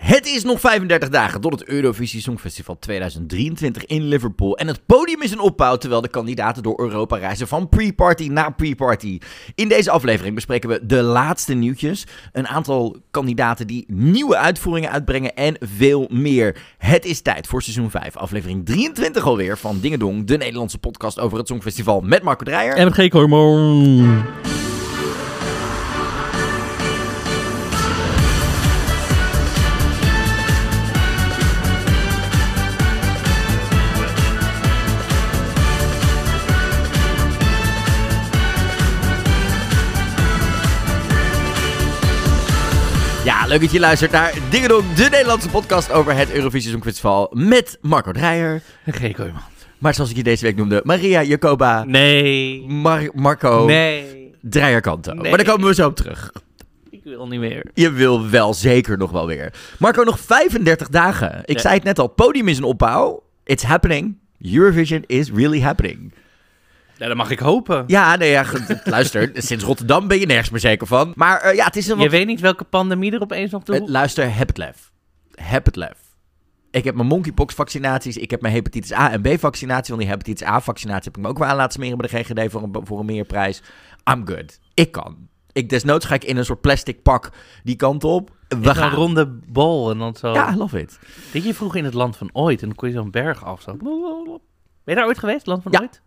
Het is nog 35 dagen tot het Eurovisie Songfestival 2023 in Liverpool. En het podium is in opbouw terwijl de kandidaten door Europa reizen van pre-party naar pre-party. In deze aflevering bespreken we de laatste nieuwtjes, een aantal kandidaten die nieuwe uitvoeringen uitbrengen en veel meer. Het is tijd voor seizoen 5, aflevering 23 alweer van Dingedong, de Nederlandse podcast over het Songfestival met Marco Dreyer. En met. Leuk dat je luistert naar Dingedong, de Nederlandse podcast over het Eurovisie Songfestival met Marco Dreyer. En G. Hormoon. Maar zoals ik je deze week noemde, Maria Jacoba, Nee. Mar- Marco Nee. Maar daar komen we zo op terug. Ik wil niet meer. Je wil wel zeker nog wel weer. Marco, nog 35 dagen. Ik zei het net al, podium is in opbouw. It's happening. Eurovision is really happening. Ja, dat mag ik hopen. Ja, nee, ja, goed, luister, sinds Rotterdam ben je nergens meer zeker van. Maar eh, ja, het is een Je weet niet welke pandemie er opeens op de Eh, luister, heb het lef. Heb het lef. Ik heb mijn monkeypox vaccinaties, ik heb mijn hepatitis A en B vaccinatie. Want die hepatitis A vaccinatie heb ik me ook wel aan laten smeren bij de GGD voor een, voor een meer prijs. I'm good. Ik kan. Ik desnoods ga ik in een soort plastic pak die kant op. We gaan. een ronde bol en dan zo... Ja, I love it. Weet je, vroeger in het land van ooit en dan kon je zo'n berg af. Zo. Ben je daar ooit geweest, land van Ja. ooit?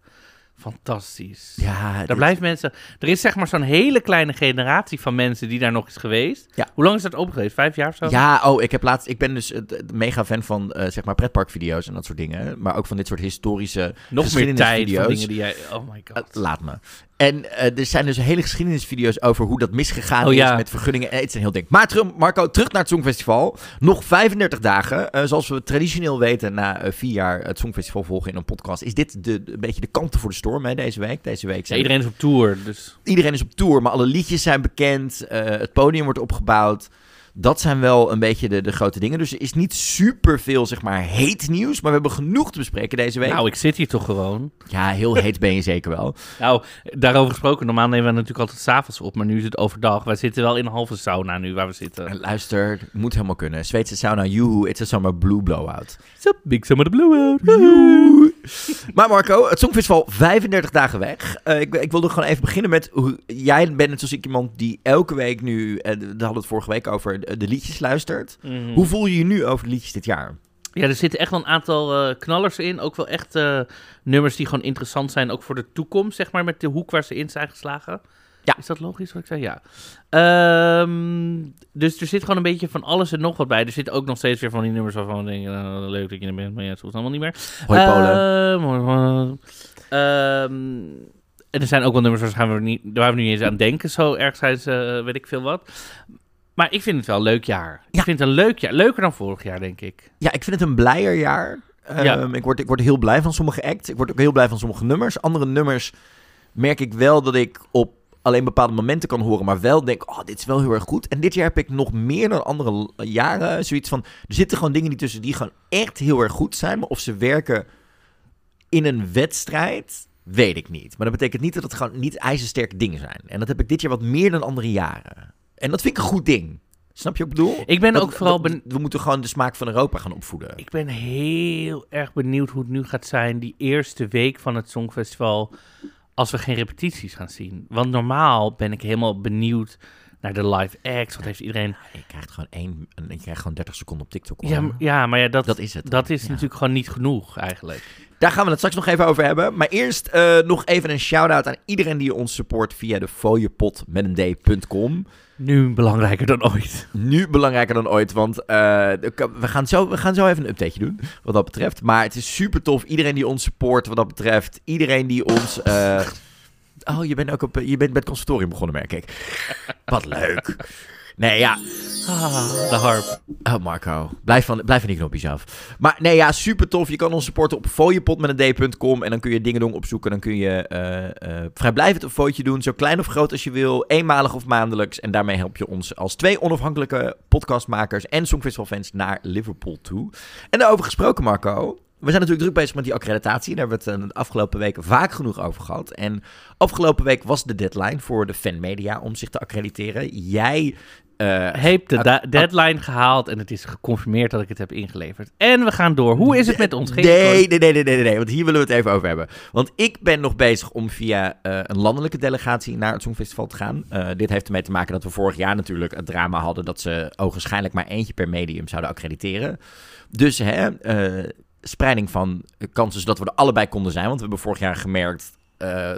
Fantastisch. Ja, Daar dit- blijven mensen... Er is zeg maar zo'n hele kleine generatie van mensen die daar nog is geweest. Ja. Hoe lang is dat open geweest? Vijf jaar of zo? Ja, oh, ik heb laatst. Ik ben dus eh, mega fan van eh, zeg maar pretparkvideo's en dat soort dingen. Maar ook van dit soort historische Nog meer tijd van dingen die jij... Oh my Eh, god. laat me. En eh, er zijn dus hele geschiedenisvideo's over hoe dat misgegaan Oh, ja. is met vergunningen. Eh, Het is een heel ding. Maar terug, Marco, terug naar het Songfestival. Nog 35 dagen. Eh, zoals we traditioneel weten, na vier jaar het Songfestival volgen in een podcast, is dit de, een beetje de kanten voor de storm hè, deze week. Deze week Ja, zijn iedereen is op tour, dus... iedereen is op tour, maar alle liedjes zijn bekend. het podium wordt opgebouwd. Dat zijn wel een beetje de, de grote dingen. Dus er is niet super veel, zeg maar, heet nieuws. Maar we hebben genoeg te bespreken deze week. Nou, ik zit hier toch gewoon. Ja, heel heet ben je zeker wel. Nou, daarover gesproken, normaal nemen we natuurlijk altijd s'avonds op, maar nu is het overdag. Wij zitten wel in een halve sauna nu waar we En zitten. luister, het moet helemaal kunnen. Zweedse sauna, joehoe, it's a summer blue blowout. Sup, big summer the blue out. Maar Marco, het Songfestival 35 dagen weg. Eh, ik, ik wilde gewoon even beginnen met... Hoe, jij bent net zoals ik iemand die elke week nu... daar hadden we het vorige week over, de, de liedjes luistert. Mhm. Hoe voel je je nu over de liedjes dit jaar? Ja, er zitten echt wel een aantal eh, knallers in. Ook wel echt eh, nummers die gewoon interessant zijn, ook voor de toekomst, zeg maar, met de hoek waar ze in zijn geslagen. Ja. Is dat logisch wat ik zeg? Ja. Ehm, dus er zit gewoon een beetje van alles en nog wat bij. Er zitten ook nog steeds weer van die nummers waarvan we denken, nou, leuk dat je er bent, maar ja, het hoeft allemaal niet meer. Hoi Polen. Ehm. Ehm, en er zijn ook wel nummers waar we niet, waar we nu eens aan denken. Zo erg zijn ze, eh, weet ik veel wat. Maar ik vind het wel een leuk jaar. Ja. Ik vind het een leuk jaar. Leuker dan vorig jaar, denk ik. Ja, ik vind het een blijer jaar. Ehm, Ja. ik, word, ik word heel blij van sommige acts. Ik word ook heel blij van sommige nummers. Andere nummers merk ik wel dat ik op alleen bepaalde momenten kan horen, maar wel denk, oh, dit is wel heel erg goed. En dit jaar heb ik nog meer dan andere jaren zoiets van, er zitten gewoon dingen die tussen die gewoon echt heel erg goed zijn, maar of ze werken in een wedstrijd, weet ik niet. Maar dat betekent niet dat het gewoon niet ijzersterke dingen zijn. En dat heb ik dit jaar wat meer dan andere jaren. En dat vind ik een goed ding. Snap je wat ik bedoel? Ik ben Dat- ook vooral... dat- we moeten gewoon de smaak van Europa gaan opvoeden. Ik ben heel erg benieuwd hoe het nu gaat zijn, die eerste week van het Songfestival, als we geen repetities gaan zien. Want normaal ben ik helemaal benieuwd naar de live acts. Wat heeft iedereen... Je krijgt gewoon één, en je krijgt gewoon 30 seconden op TikTok. hoor. Ja, m- ja maar ja, dat, dat is het. dat is Ja. natuurlijk gewoon niet genoeg eigenlijk. Daar gaan we het straks nog even over hebben. Maar eerst eh, nog even een shout-out aan iedereen die ons support via de fooiepot met een d.com. Nu belangrijker dan ooit. Nu belangrijker dan ooit, want eh, we, gaan zo, we gaan zo even een updateje doen wat dat betreft. Maar het is super tof. Iedereen die ons support wat dat betreft. Iedereen die ons... eh, Oh, je bent ook op, je bent bij het conservatorium begonnen, merk ik. Wat leuk. Nee, ja. Ah, de harp. Oh, Marco. Blijf van, blijf van die knopjes af. Maar nee, ja, super tof. Je kan ons supporten op fooiepot. En dan kun je dingen doen opzoeken. Dan kun je eh, eh, vrijblijvend een fotootje doen. Zo klein of groot als je wil. Eenmalig of maandelijks. En daarmee help je ons als twee onafhankelijke podcastmakers en Songfestival-fans naar Liverpool toe. En daarover gesproken, Marco. We zijn natuurlijk druk bezig met die accreditatie. Daar hebben we het eh, de afgelopen weken vaak genoeg over gehad. En afgelopen week was de deadline voor de fanmedia om zich te accrediteren. Jij uh, heeft de deadline gehaald en het is geconfirmeerd dat ik het heb ingeleverd. En we gaan door. Hoe is het met ons? Nee, nee, nee, nee, nee, nee, want hier willen we het even over hebben. Want ik ben nog bezig om via uh, een landelijke delegatie naar het Songfestival te gaan. Uh, dit heeft ermee te maken dat we vorig jaar natuurlijk het drama hadden dat ze ogenschijnlijk maar eentje per medium zouden accrediteren. Dus hè, spreiding van kansen zodat we er allebei konden zijn. Want we hebben vorig jaar gemerkt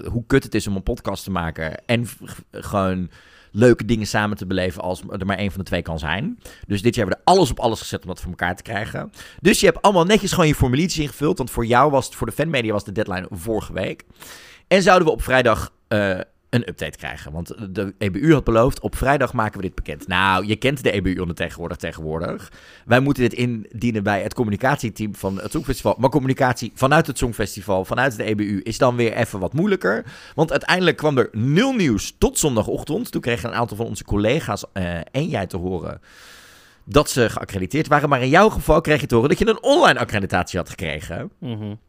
hoe kut het is om een podcast te maken en gewoon leuke dingen samen te beleven als er maar één van de twee kan zijn. Dus dit jaar hebben we er alles op alles gezet om dat voor elkaar te krijgen. Dus je hebt allemaal netjes gewoon je formuliertjes ingevuld. Want voor jou was het, voor de fanmedia was de deadline vorige week. En zouden we op vrijdag uh, een update krijgen. Want de EBU had beloofd, op vrijdag maken we dit bekend. Nou, je kent de EBU onder tegenwoordig. Wij moeten dit indienen bij het communicatieteam van het Songfestival. Maar communicatie vanuit het Songfestival, vanuit de EBU, is dan weer even wat moeilijker. Want uiteindelijk kwam er nul nieuws tot zondagochtend. Toen kregen een aantal van onze collega's uh, en jij te horen dat ze geaccrediteerd waren. Maar in jouw geval kreeg je te horen dat je een online accreditatie had gekregen. -hmm.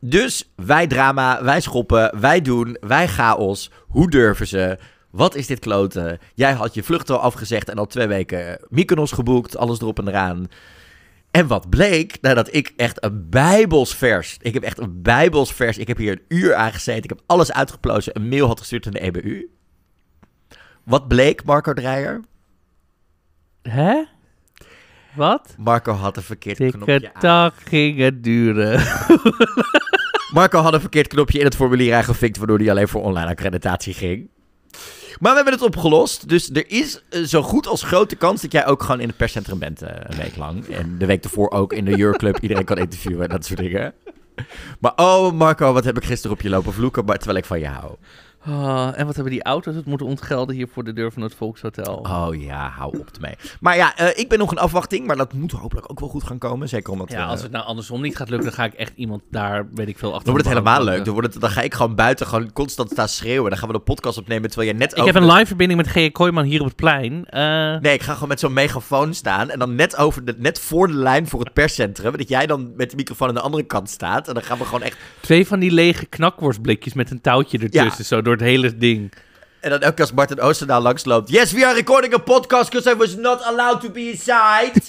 Dus wij drama, wij schoppen, wij doen, wij chaos. Hoe durven ze? Wat is dit kloten? Jij had je vlucht al afgezegd en al twee weken Mykonos geboekt, alles erop en eraan. En wat bleek, nadat ik echt een bijbelsvers, ik heb echt een bijbelsvers, ik heb hier een uur aangezeten, ik heb alles uitgeplozen, een mail had gestuurd aan de EBU. Wat bleek, Marco Dreyer? Hè? Wat? Marco had een verkeerd knopje aan. ging het duren. Marco had een verkeerd knopje in het formulier aangevinkt, waardoor hij alleen voor online accreditatie ging. Maar we hebben het opgelost. Dus er is uh, zo goed als grote kans dat jij ook gewoon in het perscentrum bent uh, een week lang. En de week ervoor ook in de Euroclub iedereen kan interviewen en dat soort dingen. Maar oh Marco, wat heb ik gisteren op je lopen vloeken, maar terwijl ik van je hou. Oh, en wat hebben die auto's het moeten ontgelden hier voor de deur van het Volkshotel? Oh ja, hou op ermee. Maar ja, uh, ik ben nog in afwachting, maar dat moet hopelijk ook wel goed gaan komen. Zeker omdat... Ja, als het nou andersom niet gaat lukken, dan ga ik echt iemand daar, weet ik veel, achter. Dan wordt het helemaal leuk. Dan, wordt het, dan ga ik gewoon buiten gewoon constant staan schreeuwen. Dan gaan we de podcast opnemen terwijl jij net Ik heb een live verbinding met G.E. Kooijman hier op het plein. Uh... Nee, ik ga gewoon met zo'n megafoon staan en dan net, over de, net voor de lijn voor het perscentrum. Dat jij dan met de microfoon aan de andere kant staat. En dan gaan we gewoon echt... Twee van die lege knakworstblikjes met een touwtje ertussen, ja. zo door het hele ding. En dan elke keer als Martin Oosterdaal langsloopt. Yes, we are recording a podcast because I was not allowed to be inside.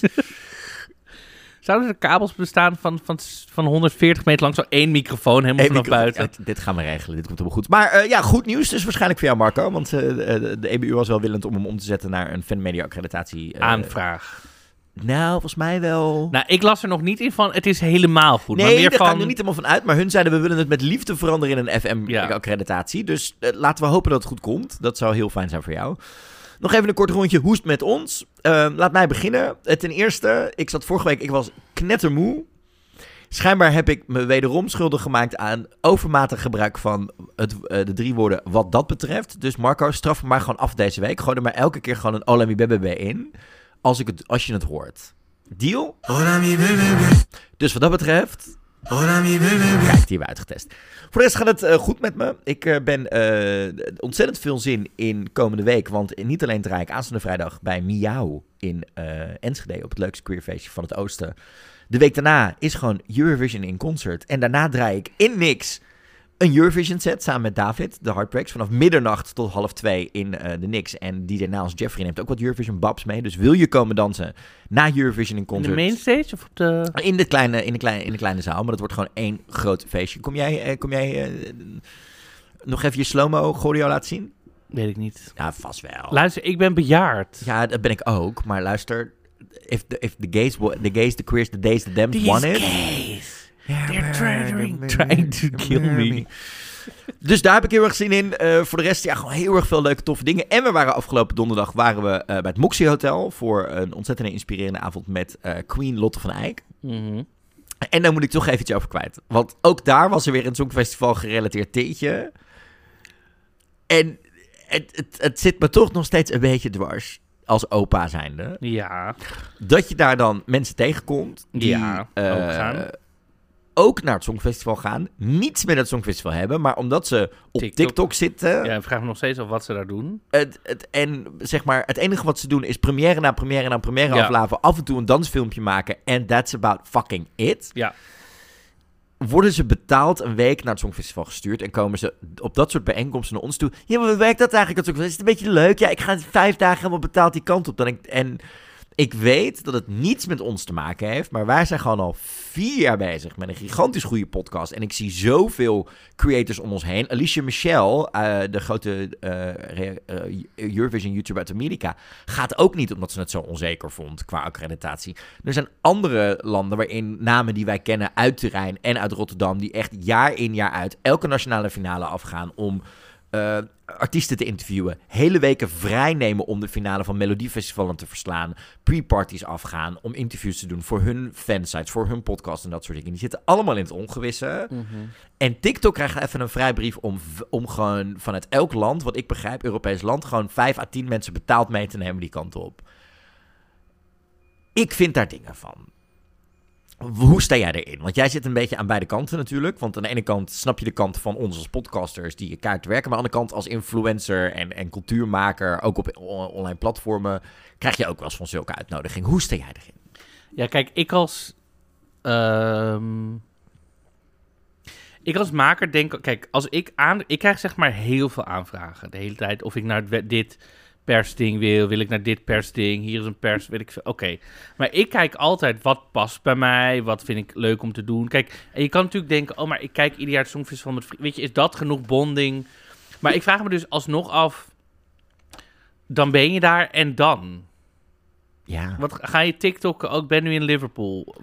Zouden er kabels bestaan van, van, van 140 meter lang, zo één microfoon helemaal vanaf buiten? Ja, dit gaan we regelen, dit komt helemaal goed. Maar uh, ja, goed nieuws dus waarschijnlijk voor jou Marco. Want uh, de, de, EBU was wel willend om hem om te zetten naar een fanmedia accreditatie. Uh, Aanvraag. Nou, volgens mij wel. Nou, ik las er nog niet in van, het is helemaal goed. Nee, maar meer daar van... ga ik er niet helemaal van uit. Maar hun zeiden, we willen het met liefde veranderen in een FM-accreditatie. Ja. Dus uh, laten we hopen dat het goed komt. Dat zou heel fijn zijn voor jou. Nog even een kort rondje hoest met ons. Uh, laat mij beginnen. Uh, ten eerste, ik zat vorige week, ik was knettermoe. Schijnbaar heb ik me wederom schuldig gemaakt aan overmatig gebruik van het, uh, de drie woorden wat dat betreft. Dus Marco, straf me maar gewoon af deze week. Gooi er maar elke keer gewoon een Olami BBB in. Als, ik het, als je het hoort. Deal? Dus wat dat betreft... Kijk, die hebben we uitgetest. Voor de rest gaat het uh, goed met me. Ik uh, ben uh, ontzettend veel zin in komende week. Want niet alleen draai ik aanstaande vrijdag bij Miauw in Enschede... op het leukste queerfeestje van het oosten. De week daarna is gewoon Eurovision in concert. En daarna draai ik in niks een Eurovision set samen met David, de Heartbreaks. Vanaf middernacht tot half twee in uh, de Nix. En DJ Naals Jeffrey neemt ook wat Eurovision babs mee. Dus wil je komen dansen na Eurovision in concert? In de mainstage of op de... In de kleine, in de kleine, in de kleine zaal. Maar dat wordt gewoon één groot feestje. Kom jij, uh, kom jij uh, nog even je slow-mo choreo laten zien? Weet ik niet. Ja, vast wel. Luister, ik ben bejaard. Ja, dat ben ik ook. Maar luister, if the, if the gays, the gays, the queers, the days, the dems want it... They're trying, trying to kill me. Dus daar heb ik heel erg zin in. Uh, voor de rest, ja, gewoon heel erg veel leuke, toffe dingen. En we waren afgelopen donderdag waren we uh, bij het Moxie Hotel voor een ontzettend inspirerende avond met uh, Queen Lotte van Eyck. Mm -hmm. En daar moet ik toch even iets over kwijt. Want ook daar was er weer een Songfestival gerelateerd tintje. En het, het, het zit me toch nog steeds een beetje dwars als opa zijnde, Ja, dat je daar dan mensen tegenkomt die Ja, eh, ook naar het Songfestival gaan, niets met het Songfestival hebben, maar omdat ze op TikTok, TikTok. zitten, ja ik vraag me nog steeds af wat ze daar doen. het, het, en zeg maar, het enige wat ze doen is première na première na première Ja. aflaven, af en toe een dansfilmpje maken en that's about fucking it. Ja. Worden ze betaald een week naar het Songfestival gestuurd en komen ze op dat soort bijeenkomsten naar ons toe. Ja, maar werkt dat eigenlijk? Het Songfestival? Is het een beetje leuk? Ja, ik ga vijf dagen helemaal betaald die kant op. Dan ik, en ik weet dat het niets met ons te maken heeft, maar wij zijn gewoon al vier jaar bezig met een gigantisch goede podcast. En ik zie zoveel creators om ons heen. Alicia Michelle, eh, de grote eh, eh, Eurovision-YouTuber uit Amerika, gaat ook niet omdat ze het zo onzeker vond qua accreditatie. Er zijn andere landen waarin namen die wij kennen uit Turijn en uit Rotterdam, die echt jaar in jaar uit elke nationale finale afgaan om artiesten te interviewen. Hele weken vrij nemen om de finale van Melodiefestivalen te verslaan. Pre-parties afgaan om interviews te doen voor hun fansites, voor hun podcast en dat soort dingen. Die zitten allemaal in het ongewisse. En TikTok krijgt even een vrijbrief om, om gewoon vanuit elk land, wat ik begrijp, Europees land, gewoon 5 à 10 mensen betaald mee te nemen die kant op. Ik vind daar dingen van. Hoe sta jij erin? Want jij zit een beetje aan beide kanten natuurlijk. Want aan de ene kant snap je de kant van ons als podcasters die kaart werken. Maar aan de andere kant als influencer en, en cultuurmaker, ook op online platformen, krijg je ook wel eens van zulke uitnodiging. Hoe sta jij erin? Ja, kijk, ik als. ehm, ik als maker denk. Kijk, als ik aan. Ik krijg zeg maar heel veel aanvragen de hele tijd. Of ik naar dit persding wil. Wil ik naar dit persding? Hier is een pers. Weet ik veel. Oké. Maar ik kijk altijd wat past bij mij. Wat vind ik leuk om te doen. Kijk, en je kan natuurlijk denken. Oh, maar ik kijk ieder jaar het Songfestival met. Weet je, is dat genoeg bonding? Maar ik vraag me dus alsnog af. Dan ben je daar en dan? Ja. Wat ga je TikTokken ook? Ben nu in Liverpool.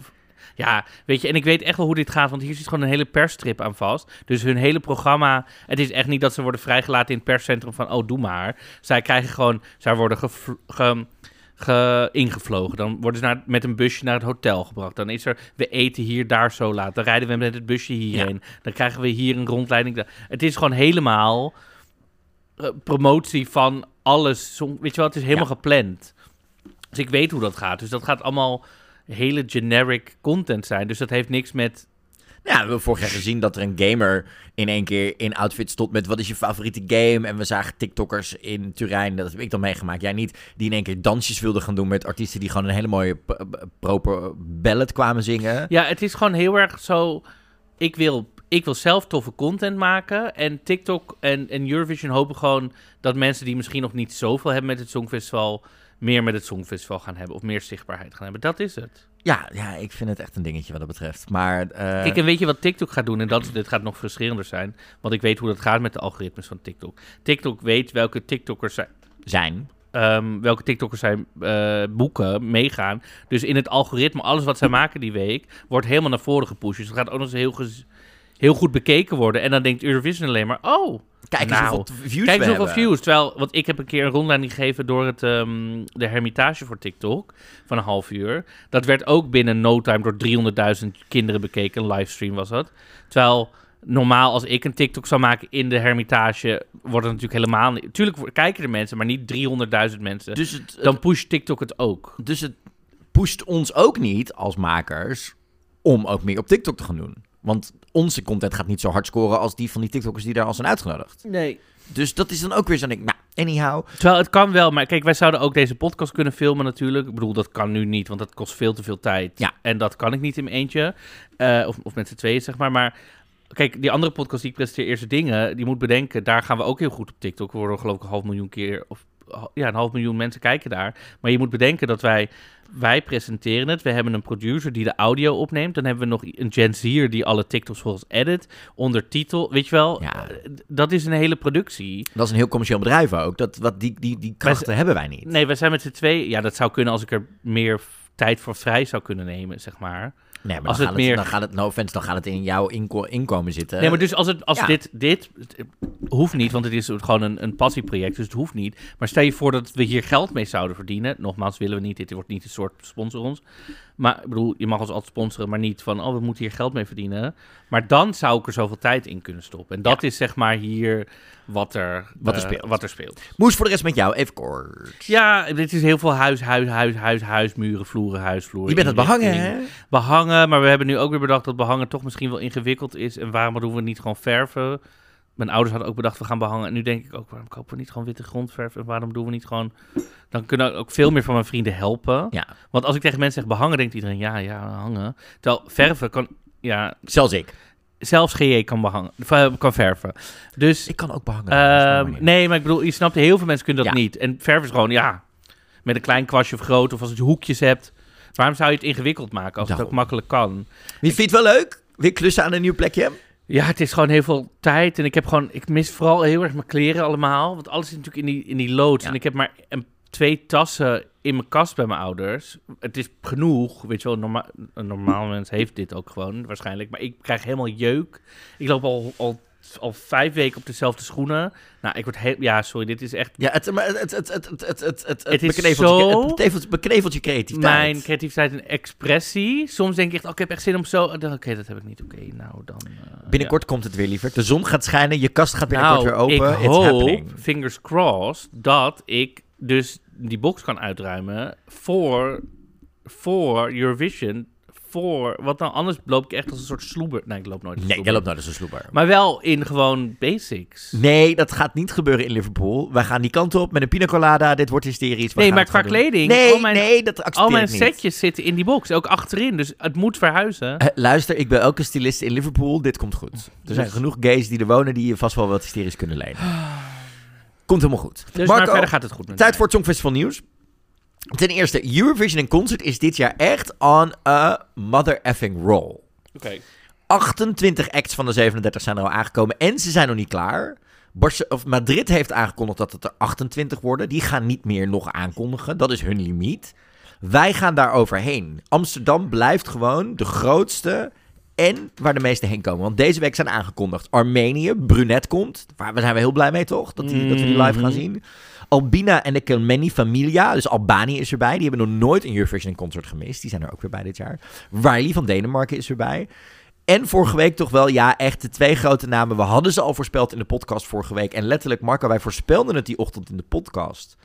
Ja, weet je, en ik weet echt wel hoe dit gaat, want hier zit gewoon een hele persstrip aan vast. Dus hun hele programma, het is echt niet dat ze worden vrijgelaten in het perscentrum van, oh, doe maar. Zij krijgen gewoon, zij worden ge, ge- ingevlogen. Dan worden ze naar, met een busje naar het hotel gebracht. Dan is er, we eten hier, daar zo laat. Dan rijden we met het busje hierheen. Dan krijgen we hier een rondleiding. Het is gewoon helemaal eh, promotie van alles. Weet je wel, het is helemaal Ja. gepland. Dus ik weet hoe dat gaat. Dus dat gaat allemaal hele generic content zijn. Dus dat heeft niks met... Ja, we hebben vorig jaar gezien dat er een gamer in één keer in outfit stond met wat is je favoriete game. En we zagen TikTokkers in Turijn, dat heb ik dan meegemaakt. Jij niet, die in één keer dansjes wilden gaan doen met artiesten die gewoon een hele mooie proper ballad kwamen zingen. Ja, het is gewoon heel erg zo... Ik wil, ik wil zelf toffe content maken. En TikTok en, en Eurovision hopen gewoon dat mensen die misschien nog niet zoveel hebben met het Songfestival... meer met het Songfestival gaan hebben. Of meer zichtbaarheid gaan hebben. Dat is het. Ja, ja, ik vind het echt een dingetje wat dat betreft. Maar eh, Kijk, en weet je wat TikTok gaat doen? En dat, dit gaat nog frustrerender zijn. Want ik weet hoe dat gaat met de algoritmes van TikTok. TikTok weet welke TikTokkers zijn... zijn. ehm, welke TikTokkers zij eh, boeken, meegaan. Dus in het algoritme, alles wat zij maken die week, wordt helemaal naar voren gepusht. Dus het gaat ook nog eens heel, heel goed bekeken worden. En dan denkt Eurovision alleen maar, oh, Kijk eens Nou, hoeveel views kijk eens hoeveel hebben. views. Terwijl, want ik heb een keer een rondleiding gegeven door het, ehm, de Hermitage voor TikTok, van een half uur. Dat werd ook binnen no time door 300.000 kinderen bekeken, een livestream was dat. Terwijl... Normaal, als ik een TikTok zou maken in de Hermitage, wordt het natuurlijk helemaal niet... Tuurlijk kijken er mensen, maar niet 300.000 mensen. Dus het, Dan pusht TikTok het ook. dus het pusht ons ook niet als makers om ook meer op TikTok te gaan doen. Want onze content gaat niet zo hard scoren als die van die TikTokkers die daar al zijn uitgenodigd. Nee. Dus dat is dan ook weer zo'n ding. Nou, anyhow. Terwijl het kan wel, maar kijk, wij zouden ook deze podcast kunnen filmen natuurlijk. Ik bedoel, dat kan nu niet, want dat kost veel te veel tijd. Ja. En dat kan ik niet in mijn eentje. Eh, of, of met z'n tweeën, zeg maar. Maar kijk, die andere podcast die ik presenteer, Eerste Dingen, die moet bedenken, daar gaan we ook heel goed op TikTok. We worden geloof ik een half miljoen keer, of ja, een half miljoen mensen kijken daar. Maar je moet bedenken dat wij, wij presenteren het. We hebben een producer die de audio opneemt. Dan hebben we nog een Gen Zier die alle TikToks volgens edit, ondertitel. Weet je wel, Ja. Eh, dat is een hele productie. Dat is een heel commercieel bedrijf ook. Dat, wat die, die, die krachten hebben wij niet. Nee, we zijn met z'n twee. Ja, dat zou kunnen als ik er meer tijd voor vrij zou kunnen nemen, zeg maar. Nee, maar Als dan, het gaat het, meer- dan gaat het, no offense, dan gaat het in jouw inko- inkomen zitten. nee, maar dus als, het, als ja. dit, dit het hoeft niet, want het is gewoon een, een passieproject, dus het hoeft niet. Maar stel je voor dat we hier geld mee zouden verdienen. Nogmaals, willen we niet, dit wordt niet een soort sponsor ons. Maar ik bedoel, je mag ons altijd sponsoren, maar niet van, oh, we moeten hier geld mee verdienen. Maar dan zou ik er zoveel tijd in kunnen stoppen. En dat is zeg maar hier wat er, Wat er eh, speelt. Wat er speelt. Moes voor de rest met jou, even kort. Ja, dit is heel veel huis, huis, huis, huis, huis, muren, vloeren, huisvloeren. Je bent het behangen, hè? Behangen, maar we hebben nu ook weer bedacht dat behangen toch misschien wel ingewikkeld is. En waarom doen we niet gewoon verven? Mijn ouders hadden ook bedacht, we gaan behangen. En nu denk ik ook, waarom kopen we niet gewoon witte grondverf? En waarom doen we niet gewoon... Dan kunnen ook veel meer van mijn vrienden helpen. Ja, Want als ik tegen mensen zeg behangen, denkt iedereen, ja, ja, hangen. Terwijl verven kan... Ja, zelfs ik. zelfs GJ kan, behangen, v- kan verven. Dus... Ik kan ook behangen. Ehm, nee, maar ik bedoel, je snapt, heel veel mensen kunnen dat Ja. niet. En verf is gewoon, ja, met een klein kwastje of groot, of als je hoekjes hebt. Waarom zou je het ingewikkeld maken als het ook Daarom. makkelijk kan? Wie vindt het wel leuk? Weer klussen aan een nieuw plekje? Ja, het is gewoon heel veel tijd. En ik heb gewoon, ik mis vooral heel erg mijn kleren allemaal. Want alles zit natuurlijk in die, in die loods. Ja. En ik heb maar een, twee tassen in mijn kast bij mijn ouders. Het is genoeg, weet je wel. Norma een normaal mens heeft dit ook gewoon, waarschijnlijk. Maar ik krijg helemaal jeuk. Ik loop al, al, al vijf weken op dezelfde schoenen. Nou, ik word heel... Ja, sorry, dit is echt... Ja, het, maar het, het, het, het, het, het, het, het beknevelt, zo... het beknevelt, je creativiteit. Mijn creativiteit en expressie. Soms denk ik echt, oh, ik heb echt zin om zo... Oké, dat heb ik niet. Oké, nou dan... Eh, binnenkort komt het weer, liever. De zon gaat schijnen, je kast gaat binnenkort nou, weer open. ik hoop, fingers crossed, dat ik dus die box kan uitruimen voor, voor Eurovision voor, want dan anders loop ik echt als een soort sloeber. Nee, ik loop nooit als Nee, een jij sloeber. loopt nou dus een sloeber. Maar wel in gewoon basics. Nee, dat gaat niet gebeuren in Liverpool. Wij gaan die kant op met een pina colada. Dit wordt hysterisch. We nee, gaan maar het qua gewoon doen. kleding, Nee, al mijn, nee, dat accepteer al mijn ik niet. setjes zitten in die box. Ook achterin, dus het moet verhuizen. Eh, luister, ik ben een stylist in Liverpool. Dit komt goed. Er zijn Dus- genoeg gays die er wonen die je vast wel wat hysterisch kunnen lenen. Komt helemaal goed. Dus Marco, maar verder gaat het goed met Tijd mij. voor het Songfestival nieuws. Ten eerste, Eurovision in Concert is dit jaar echt on a mother effing roll. Oké. 28 acts van de 37 zijn er al aangekomen en ze zijn nog niet klaar. Barce- of Madrid heeft aangekondigd dat het er 28 worden. Die gaan niet meer nog aankondigen. Dat is hun limiet. Wij gaan daar overheen. Amsterdam blijft gewoon de grootste en waar de meesten heen komen. Want deze week zijn aangekondigd Armenië, Brunet komt. Waar we zijn we heel blij mee, toch? Dat, die, dat we die live gaan Mhm. zien. Albina en de Kelmeni Familia, dus Albanië is erbij. Die hebben nog nooit een Eurovision concert gemist. Die zijn er ook weer bij dit jaar. Riley van Denemarken is erbij. En vorige week toch wel, ja, echt de twee grote namen. We hadden ze al voorspeld in de podcast vorige week. En letterlijk, Marco, wij voorspelden het die ochtend in de podcast.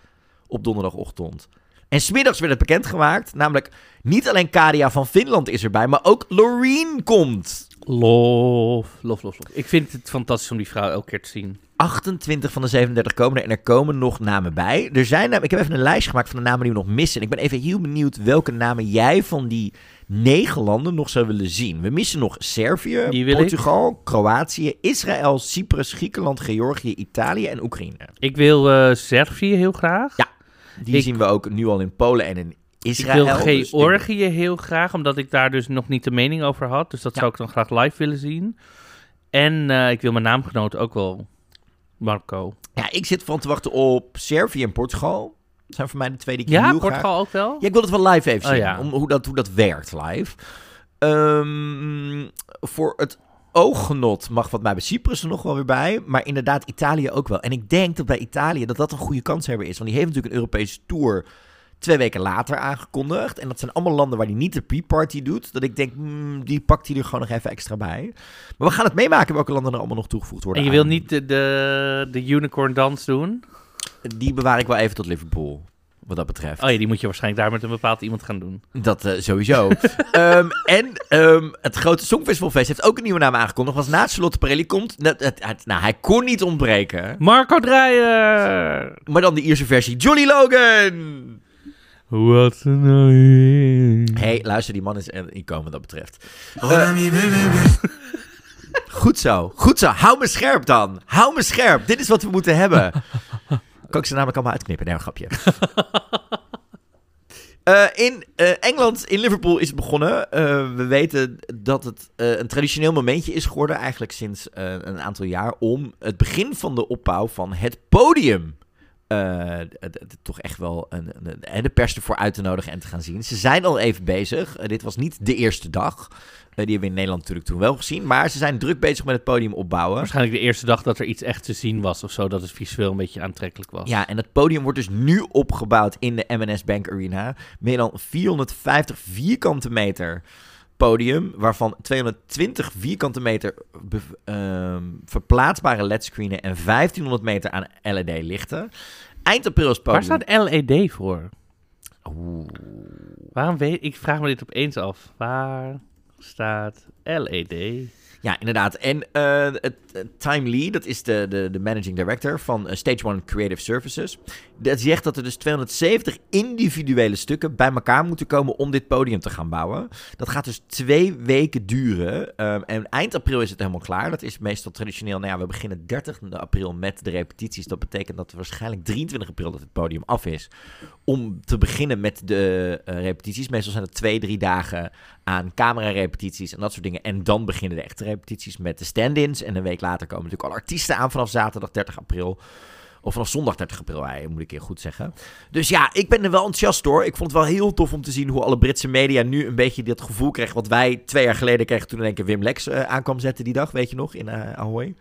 Op donderdagochtend. En smiddags werd het bekendgemaakt. Namelijk, niet alleen Kadia van Finland is erbij, maar ook Loreen komt. Lof, lof, lof, lof. Ik vind het fantastisch om die vrouw elke keer te zien. 28 van de 37 komen er en er komen nog namen bij. Er zijn namen, ik heb even een lijst gemaakt van de namen die we nog missen. En ik ben even heel benieuwd welke namen jij van die negen landen nog zou willen zien. We missen nog Servië, Portugal, Kroatië, Israël, Cyprus, Griekenland, Georgië, Italië en Oekraïne. Ik wil eh, Servië heel graag. Ja, Die Ik- zien we ook nu al in Polen en in Ik Israël. wil Dus ik- Georgië heel graag, omdat ik daar dus nog niet de mening over had. Dus dat Ja. zou ik dan graag live willen zien. En eh, ik wil mijn naamgenoot ook wel, Marco. Ja, ik zit van te wachten op Servië en Portugal. Dat zijn voor mij de twee die ik Ja, heel graag... Portugal ook wel? Ja, ik wil het wel live even Oh, zien. ja. om, hoe, dat, hoe dat werkt live. Ehm, voor het ooggenot mag wat mij bij Cyprus er nog wel weer bij. Maar inderdaad, Italië ook wel. En ik denk dat bij Italië dat dat een goede kans hebben is. Want die heeft natuurlijk een Europese tour twee weken later aangekondigd. En dat zijn allemaal landen waar hij niet de pre-party doet. Dat ik denk, hmm, die pakt hij er gewoon nog even extra bij. Maar we gaan het meemaken welke landen er allemaal nog toegevoegd worden. En je wil aan. niet de, de, de unicorn dans doen? Die bewaar ik wel even tot Liverpool. Wat dat betreft. Oh ja, die moet je waarschijnlijk daar met een bepaald iemand gaan doen. Dat eh, sowieso. Ehm, en ehm, het grote Songfestivalfeest heeft ook een nieuwe naam aangekondigd. Was na Charlotte Perelli komt. Het- het- nou, hij kon niet ontbreken. Marco Dreyer! Maar dan de Ierse versie. Jolly Logan! Wat een hey, luister, die man is een wat dat betreft. Eh, goed zo, goed zo. Hou me scherp dan. Hou me scherp. Dit is wat we moeten hebben. Kan ik ze namelijk allemaal uitknippen? Nee, een grapje. Eh, in eh, Engeland, in Liverpool is het begonnen. Eh, we weten dat het eh, een traditioneel momentje is geworden, eigenlijk sinds eh, een aantal jaar, om het begin van de opbouw van het podium eh, toch echt wel een, een- en de pers ervoor uit te nodigen en te gaan zien. Ze zijn al even bezig. Eh, dit was niet de eerste dag. Eh, die hebben we in Nederland natuurlijk toen wel gezien. Maar ze zijn druk bezig met het podium opbouwen. Waarschijnlijk de eerste dag dat er iets echt te zien was of zo, dat het visueel een beetje aantrekkelijk was. Ja, en het podium wordt dus nu opgebouwd in de M&S Bank Arena. Meer dan 450 vierkante meter podium, waarvan 220 vierkante meter ehm, verplaatsbare ledscreenen en 1500 meter aan LED-lichten. Eind april is het Waar podium... staat LED voor? Oeh. Waarom weet ik, vraag me dit opeens af. Waar staat LED? Ja, inderdaad. En eh, Time Lee, dat is de, de, de managing director van eh, Stage One Creative Services. Dat zegt dat er dus 270 individuele stukken bij elkaar moeten komen om dit podium te gaan bouwen. Dat gaat dus twee weken duren. Ehm, en eind april is het helemaal klaar. Dat is meestal traditioneel. Nou ja, we beginnen 30 april met de repetities. Dat betekent dat waarschijnlijk 23 april dat het podium af is. Om te beginnen met de eh, repetities. Meestal zijn het twee, drie dagen aan camera-repetities en dat soort dingen. En dan beginnen de echte repetities met de stand-ins. En een week later komen natuurlijk alle artiesten aan vanaf zaterdag 30 april. Of vanaf zondag 30 april, moet ik keer goed zeggen. Dus ja, ik ben er wel enthousiast door. Ik vond het wel heel tof om te zien hoe alle Britse media nu een beetje dit gevoel kregen. Wat wij twee jaar geleden kregen toen één keer Wim Lex eh, aankwam zetten die dag, weet je nog, in eh, Ahoy.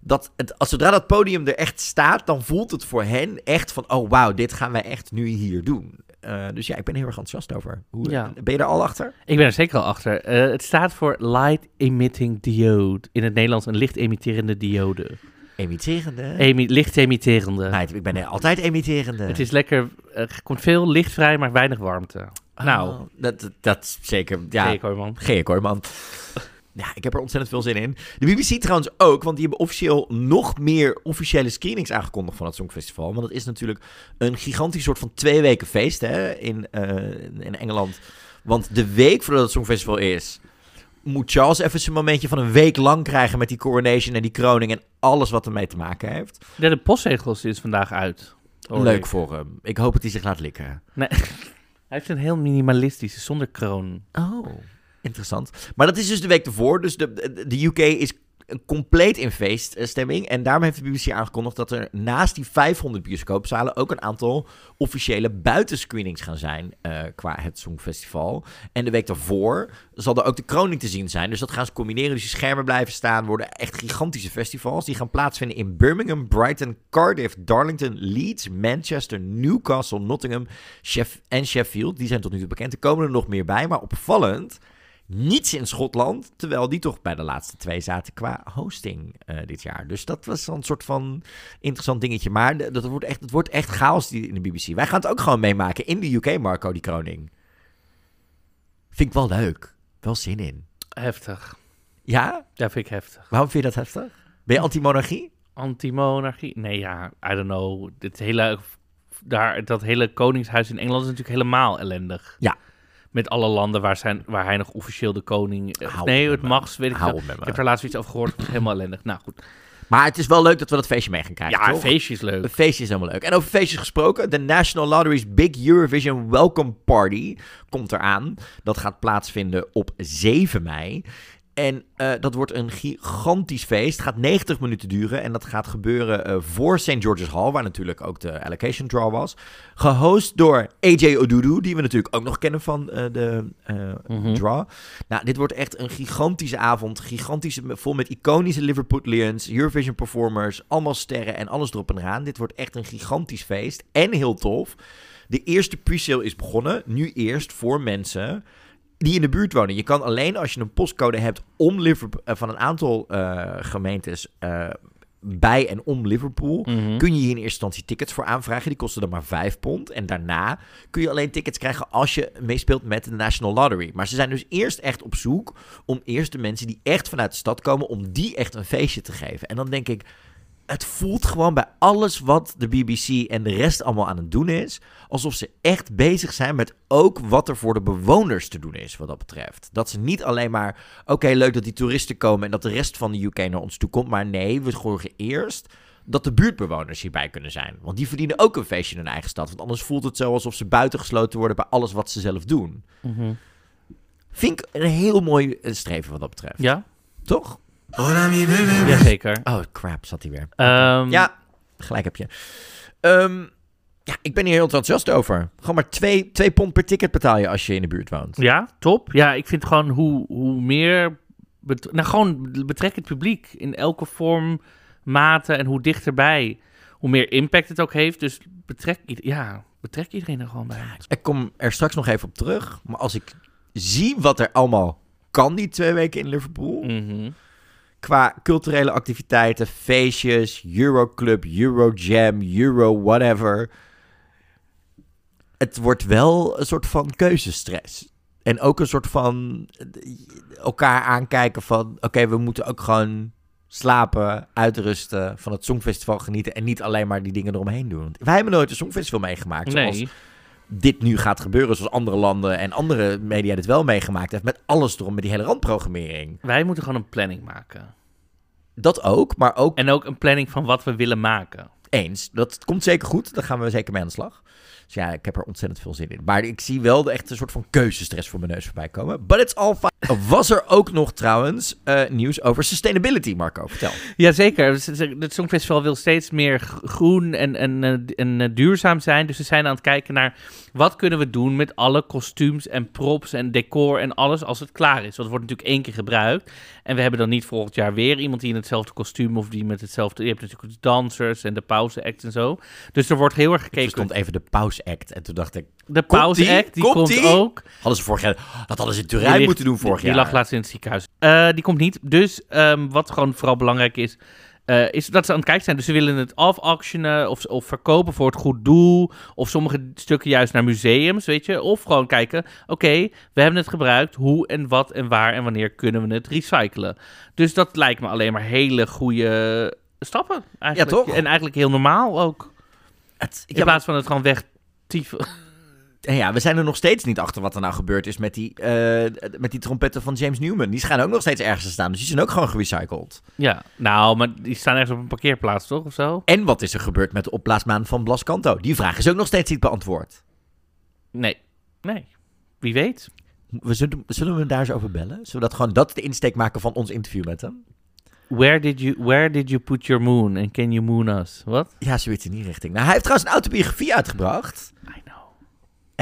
Dat het, als zodra dat podium er echt staat, dan voelt het voor hen echt van, oh wauw, dit gaan wij echt nu hier doen. Eh, dus ja, ik ben heel erg enthousiast over. Hoe, Ja. Ben je er al achter? Ik ben er zeker al achter. Eh, het staat voor Light Emitting Diode. In het Nederlands een licht emitterende diode. Emiterende. Emi licht emitterende. Meid, ik ben er altijd emiterende. Het is lekker, er komt veel licht vrij, maar weinig warmte. nou, Oh, dat, dat, dat is zeker. Ja, Zeker hoor, man. Geek hoor, man. Ja, ik heb er ontzettend veel zin in. De BBC trouwens ook, want die hebben officieel nog meer officiële screenings aangekondigd van het Songfestival. Want het is natuurlijk een gigantisch soort van twee weken feest hè, in, eh, in Engeland. Want de week voordat het Songfestival is, moet Charles even zijn momentje van een week lang krijgen met die coronation en die kroning en alles wat ermee te maken heeft. Ja, de postzegels is vandaag uit. Leuk voor hem. Ik hoop dat hij zich laat likken. Nee. Hij heeft een heel minimalistische, zonder kroon. Oh, interessant. Maar dat is dus de week ervoor. Dus de, de, UK is compleet in feeststemming. En daarom heeft de BBC aangekondigd dat er naast die 500 bioscoopzalen ook een aantal officiële buitenscreenings gaan zijn eh, qua het Songfestival. En de week daarvoor zal er ook de kroning te zien zijn. Dus dat gaan ze combineren. Dus die schermen blijven staan. Worden echt gigantische festivals. Die gaan plaatsvinden in Birmingham, Brighton, Cardiff, Darlington, Leeds, Manchester, Newcastle, Nottingham en Sheffield. Die zijn tot nu toe bekend. Er komen er nog meer bij. Maar opvallend niets in Schotland, terwijl die toch bij de laatste twee zaten qua hosting eh, dit jaar. Dus dat was een soort van interessant dingetje. Maar de- dat wordt echt, het wordt echt chaos die, in de BBC. Wij gaan het ook gewoon meemaken in de UK, Marco, die kroning. Vind ik wel leuk. Wel zin in. Heftig. Ja? Ja, vind ik heftig. Waarom vind je dat heftig? Ben je anti-monarchie? Antimonarchie? Nee, ja, I don't know. Dit hele, daar, dat hele koningshuis in Engeland is natuurlijk helemaal ellendig. Ja. Met alle landen waar, zijn, waar hij nog officieel de koning... eh, Hou nee, het mag, weet ik Hou. Ik heb er laatst iets over gehoord. Helemaal ellendig. Nou goed. Maar het is wel leuk dat we dat feestje mee gaan krijgen, Ja, een toch? feestje is leuk. Een feestje is helemaal leuk. En over feestjes gesproken, de National Lottery's Big Eurovision Welcome Party komt eraan. Dat gaat plaatsvinden op 7 mei. En eh, dat wordt een gigantisch feest. Het gaat 90 minuten duren. En dat gaat gebeuren eh, voor St. George's Hall, waar natuurlijk ook de allocation draw was. Gehost door AJ Odudu, die we natuurlijk ook nog kennen van eh, de Mhm. draw. Nou, dit wordt echt een gigantische avond. Gigantische, vol met iconische Liverpoolians, Eurovision performers, allemaal sterren en alles erop en eraan. Dit wordt echt een gigantisch feest en heel tof. De eerste pre-sale is begonnen, nu eerst voor mensen die in de buurt wonen. Je kan alleen als je een postcode hebt om Liverpool, eh, van een aantal eh, gemeentes eh, bij en om Liverpool, Mhm. kun je hier in eerste instantie tickets voor aanvragen. Die kosten dan maar 5 pond. En daarna kun je alleen tickets krijgen als je meespeelt met de National Lottery. Maar ze zijn dus eerst echt op zoek om eerst de mensen die echt vanuit de stad komen, om die echt een feestje te geven. En dan denk ik, het voelt gewoon bij alles wat de BBC en de rest allemaal aan het doen is, alsof ze echt bezig zijn met ook wat er voor de bewoners te doen is, wat dat betreft. Dat ze niet alleen maar, oké, leuk dat die toeristen komen en dat de rest van de UK naar ons toe komt, maar nee, we zorgen eerst dat de buurtbewoners hierbij kunnen zijn. Want die verdienen ook een feestje in hun eigen stad. Want anders voelt het zo alsof ze buitengesloten worden bij alles wat ze zelf doen. Mhm. Vind ik een heel mooi streven wat dat betreft. Ja? Toch? Jazeker. Oh, crap, zat hij weer. Ehm, Ja, gelijk heb je. Ehm, ja, ik ben hier heel enthousiast over. Gewoon maar twee, twee pond per ticket betaal je als je in de buurt woont. Ja, top. Ja, ik vind gewoon hoe, hoe meer... nou, gewoon betrek het publiek in elke vorm, mate en hoe dichterbij. Hoe meer impact het ook heeft. Dus betrek, ja, betrek iedereen er gewoon bij. Ik kom er straks nog even op terug. Maar als ik zie wat er allemaal kan die twee weken in Liverpool. Mhm. Qua culturele activiteiten, feestjes, Euroclub, Eurojam, Euro whatever. Het wordt wel een soort van keuzestress. En ook een soort van eh, elkaar aankijken van... Oké, we moeten ook gewoon slapen, uitrusten, van het Songfestival genieten... en niet alleen maar die dingen eromheen doen. Want wij hebben nooit een Songfestival meegemaakt. Zoals Nee, dit nu gaat gebeuren, zoals andere landen en andere media dit wel meegemaakt heeft, met alles erom, met die hele randprogrammering. wij moeten gewoon een planning maken. Dat ook, maar ook En ook een planning van wat we willen maken. eens. Dat komt zeker goed, daar gaan we zeker mee aan de slag. Dus ja, ik heb er ontzettend veel zin in. Maar ik zie wel de echt een soort van keuzestress voor mijn neus voorbij komen. But it's all fine. Was er ook nog trouwens eh, nieuws over sustainability, Marco? Vertel. Jazeker, het Songfestival wil steeds meer groen en, en, eh, en eh, duurzaam zijn. Dus we zijn aan het kijken naar wat kunnen we doen met alle kostuums en props en decor en alles als het klaar is. Want het wordt natuurlijk één keer gebruikt. En we hebben dan niet volgend jaar weer iemand die in hetzelfde kostuum of die met hetzelfde... Je hebt natuurlijk de dansers en de pauze act en zo. Dus er wordt heel erg gekeken. stond even de Pause Act en toen dacht ik, De pauze die? act, die Komt ook. hadden ze vorig jaar, dat hadden ze in Turijn moeten doen vorig die, jaar. Die lag laatst in het ziekenhuis. Eh, die komt niet. Dus ehm, wat gewoon vooral belangrijk is, eh, is dat ze aan het kijken zijn. Dus ze willen het af-auctionen of, of verkopen voor het goed doel. Of sommige stukken juist naar museums, weet je. Of gewoon kijken, oké, we hebben het gebruikt. Hoe en wat en waar en wanneer kunnen we het recyclen? Dus dat lijkt me alleen maar hele goede stappen. Eigenlijk. toch? En eigenlijk heel normaal ook. Het- In ja, plaats van het gewoon. En ja, we zijn er nog steeds niet achter wat er nou gebeurd is met die, eh, met die trompetten van James Newman. Die schijnen ook nog steeds ergens te staan, dus die zijn ook gewoon gerecycled. Ja, nou, maar die staan ergens op een parkeerplaats, toch? Of zo? En wat is er gebeurd met de opblaasmaan van Blas Canto? Die vraag is ook nog steeds niet beantwoord. Nee. Nee. Wie weet. We zullen, zullen we hem daar eens over bellen? Zullen we dat gewoon, dat de insteek maken van ons interview met hem? Where did you, where did you put your moon? And can you moon us? Wat? Ja, zoiets in die richting. Nou, hij heeft trouwens een autobiografie uitgebracht.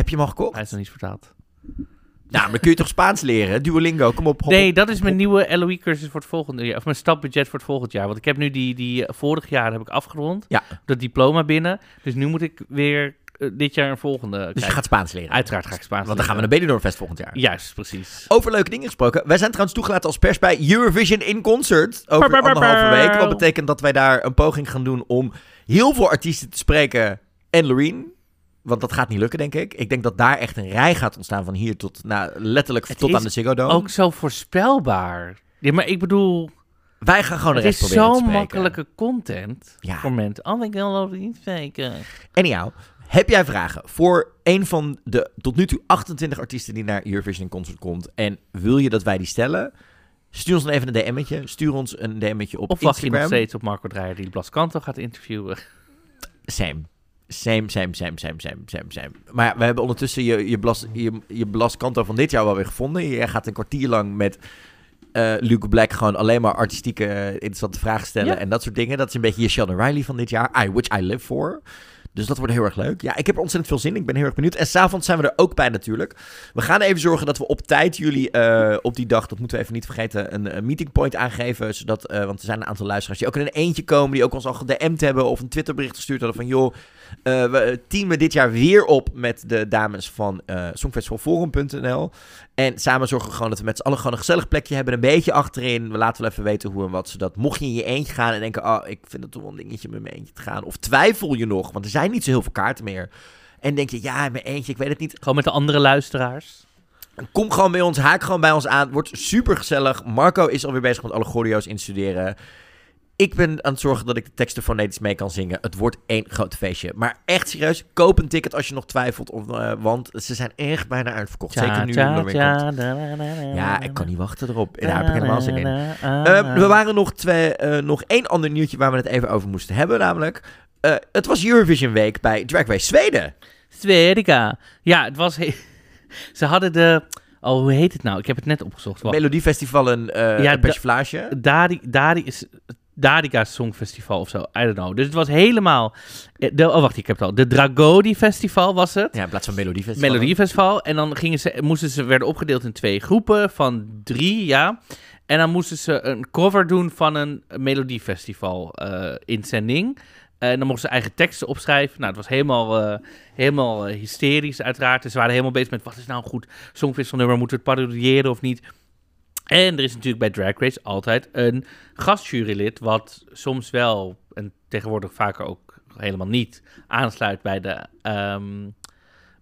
Heb je hem al gekocht? Hij is nog niet vertaald. Nou, maar dan kun je toch Spaans leren? Duolingo, kom op. hop Nee, dat is mijn nieuwe LOE-cursus voor het volgende jaar. Of mijn stapbudget voor het volgend jaar. Want ik heb nu die, die eh, vorig jaar heb ik afgerond. Ja. Dat diploma binnen. Dus nu moet ik weer eh, dit jaar een volgende Dus je krijgen. gaat Spaans leren. Uiteraard ga ik Spaans Want dan gaan we naar Benidorm Fest volgend jaar. Juist, precies. Over leuke dingen gesproken. Wij zijn trouwens toegelaten als pers bij Eurovision in Concert. Over brr, anderhalve week. Wat betekent dat wij daar een poging gaan doen om heel veel artiesten te spreken. En Loreen. Want dat gaat niet lukken, denk ik. Ik denk dat daar echt een rij gaat ontstaan van hier tot, nou, letterlijk Het tot is aan de Ziggo Dome. Ook zo voorspelbaar. Ja, maar ik bedoel, Wij gaan gewoon de het rest is proberen te zo'n spreken. makkelijke content Ja. voor mensen. Oh, ik wil ook niet faken. Anyhow, heb jij vragen voor een van de tot nu toe 28 artiesten die naar Eurovision Concert komt? En wil je dat wij die stellen? Stuur ons dan even een DM'tje. Stuur ons een DM'tje op Of wacht je Instagram. nog steeds op Marco Dreyer die Blas Kanto gaat interviewen? Same. Same, same, same, same, same, same, same. Maar we hebben ondertussen je, je, blas, je, je blaskanto van dit jaar wel weer gevonden. Jij gaat een kwartier lang met eh Luke Black gewoon alleen maar artistieke eh, interessante vragen stellen Ja. en dat soort dingen. Dat is een beetje je Sheldon Riley van dit jaar. I, which I live for. Dus dat wordt heel erg leuk. Ja, ik heb er ontzettend veel zin in. Ik ben heel erg benieuwd. En s'avonds zijn we er ook bij natuurlijk. We gaan even zorgen dat we op tijd jullie eh, op die dag, dat moeten we even niet vergeten, een, een meeting point aangeven. Zodat, want er zijn een aantal luisteraars die ook in een eentje komen, die ook ons al gedM'd hebben of een Twitterbericht gestuurd hadden van joh, we teamen dit jaar weer op met de dames van eh Songfestivalforum.nl. En samen zorgen we gewoon dat we met z'n allen gewoon een gezellig plekje hebben. Een beetje achterin. We laten wel even weten hoe en wat. Zodat mocht je in je eentje gaan en denken... Oh, ik vind het toch wel een dingetje met mijn eentje te gaan. Of twijfel je nog, want er zijn niet zo heel veel kaarten meer. En denk je, ja, in mijn eentje, ik weet het niet. Gewoon met de andere luisteraars. Kom gewoon bij ons, haak gewoon bij ons aan. Wordt super gezellig. Marco is alweer bezig met alle choreo's instuderen. Ik ben aan het zorgen dat ik de teksten fonetisch mee kan zingen. Het wordt één groot feestje. Maar echt serieus, koop een ticket als je nog twijfelt. Of, eh, want ze zijn echt bijna uitverkocht. Zeker nu. Da, Ja, ik kan niet wachten erop. da, Daar heb ik helemaal zin in. we waren nog, twee, eh, nog één ander nieuwtje waar we het even over moesten hebben. Namelijk, eh, het was Eurovision Week bij Drag Race Zweden. Zwedica. Ja, het was... Ze hadden de... Oh, hoe heet het nou? Ik heb het net opgezocht. Wacht. Melodiefestivalen, eh Ja, ja, persiflage. Dari, Dari is... Dadica Songfestival of zo. I don't know. Dus het was helemaal... eh, De, oh, wacht, ik heb het al. De Dragodi Festival was het. Ja, in plaats van Melodiefestival. Melodiefestival. En dan gingen ze, moesten ze, werden opgedeeld in twee groepen van drie, ja. En dan moesten ze een cover doen van een Melodiefestival eh inzending. En dan mochten ze eigen teksten opschrijven. Nou, het was helemaal, eh, helemaal hysterisch uiteraard. Dus ze waren helemaal bezig met wat is nou een goed songfestivalnummer? Moeten we het parodiëren of niet? En er is natuurlijk bij Drag Race altijd een gastjurylid, wat soms wel en tegenwoordig vaker ook helemaal niet aansluit bij de, ehm,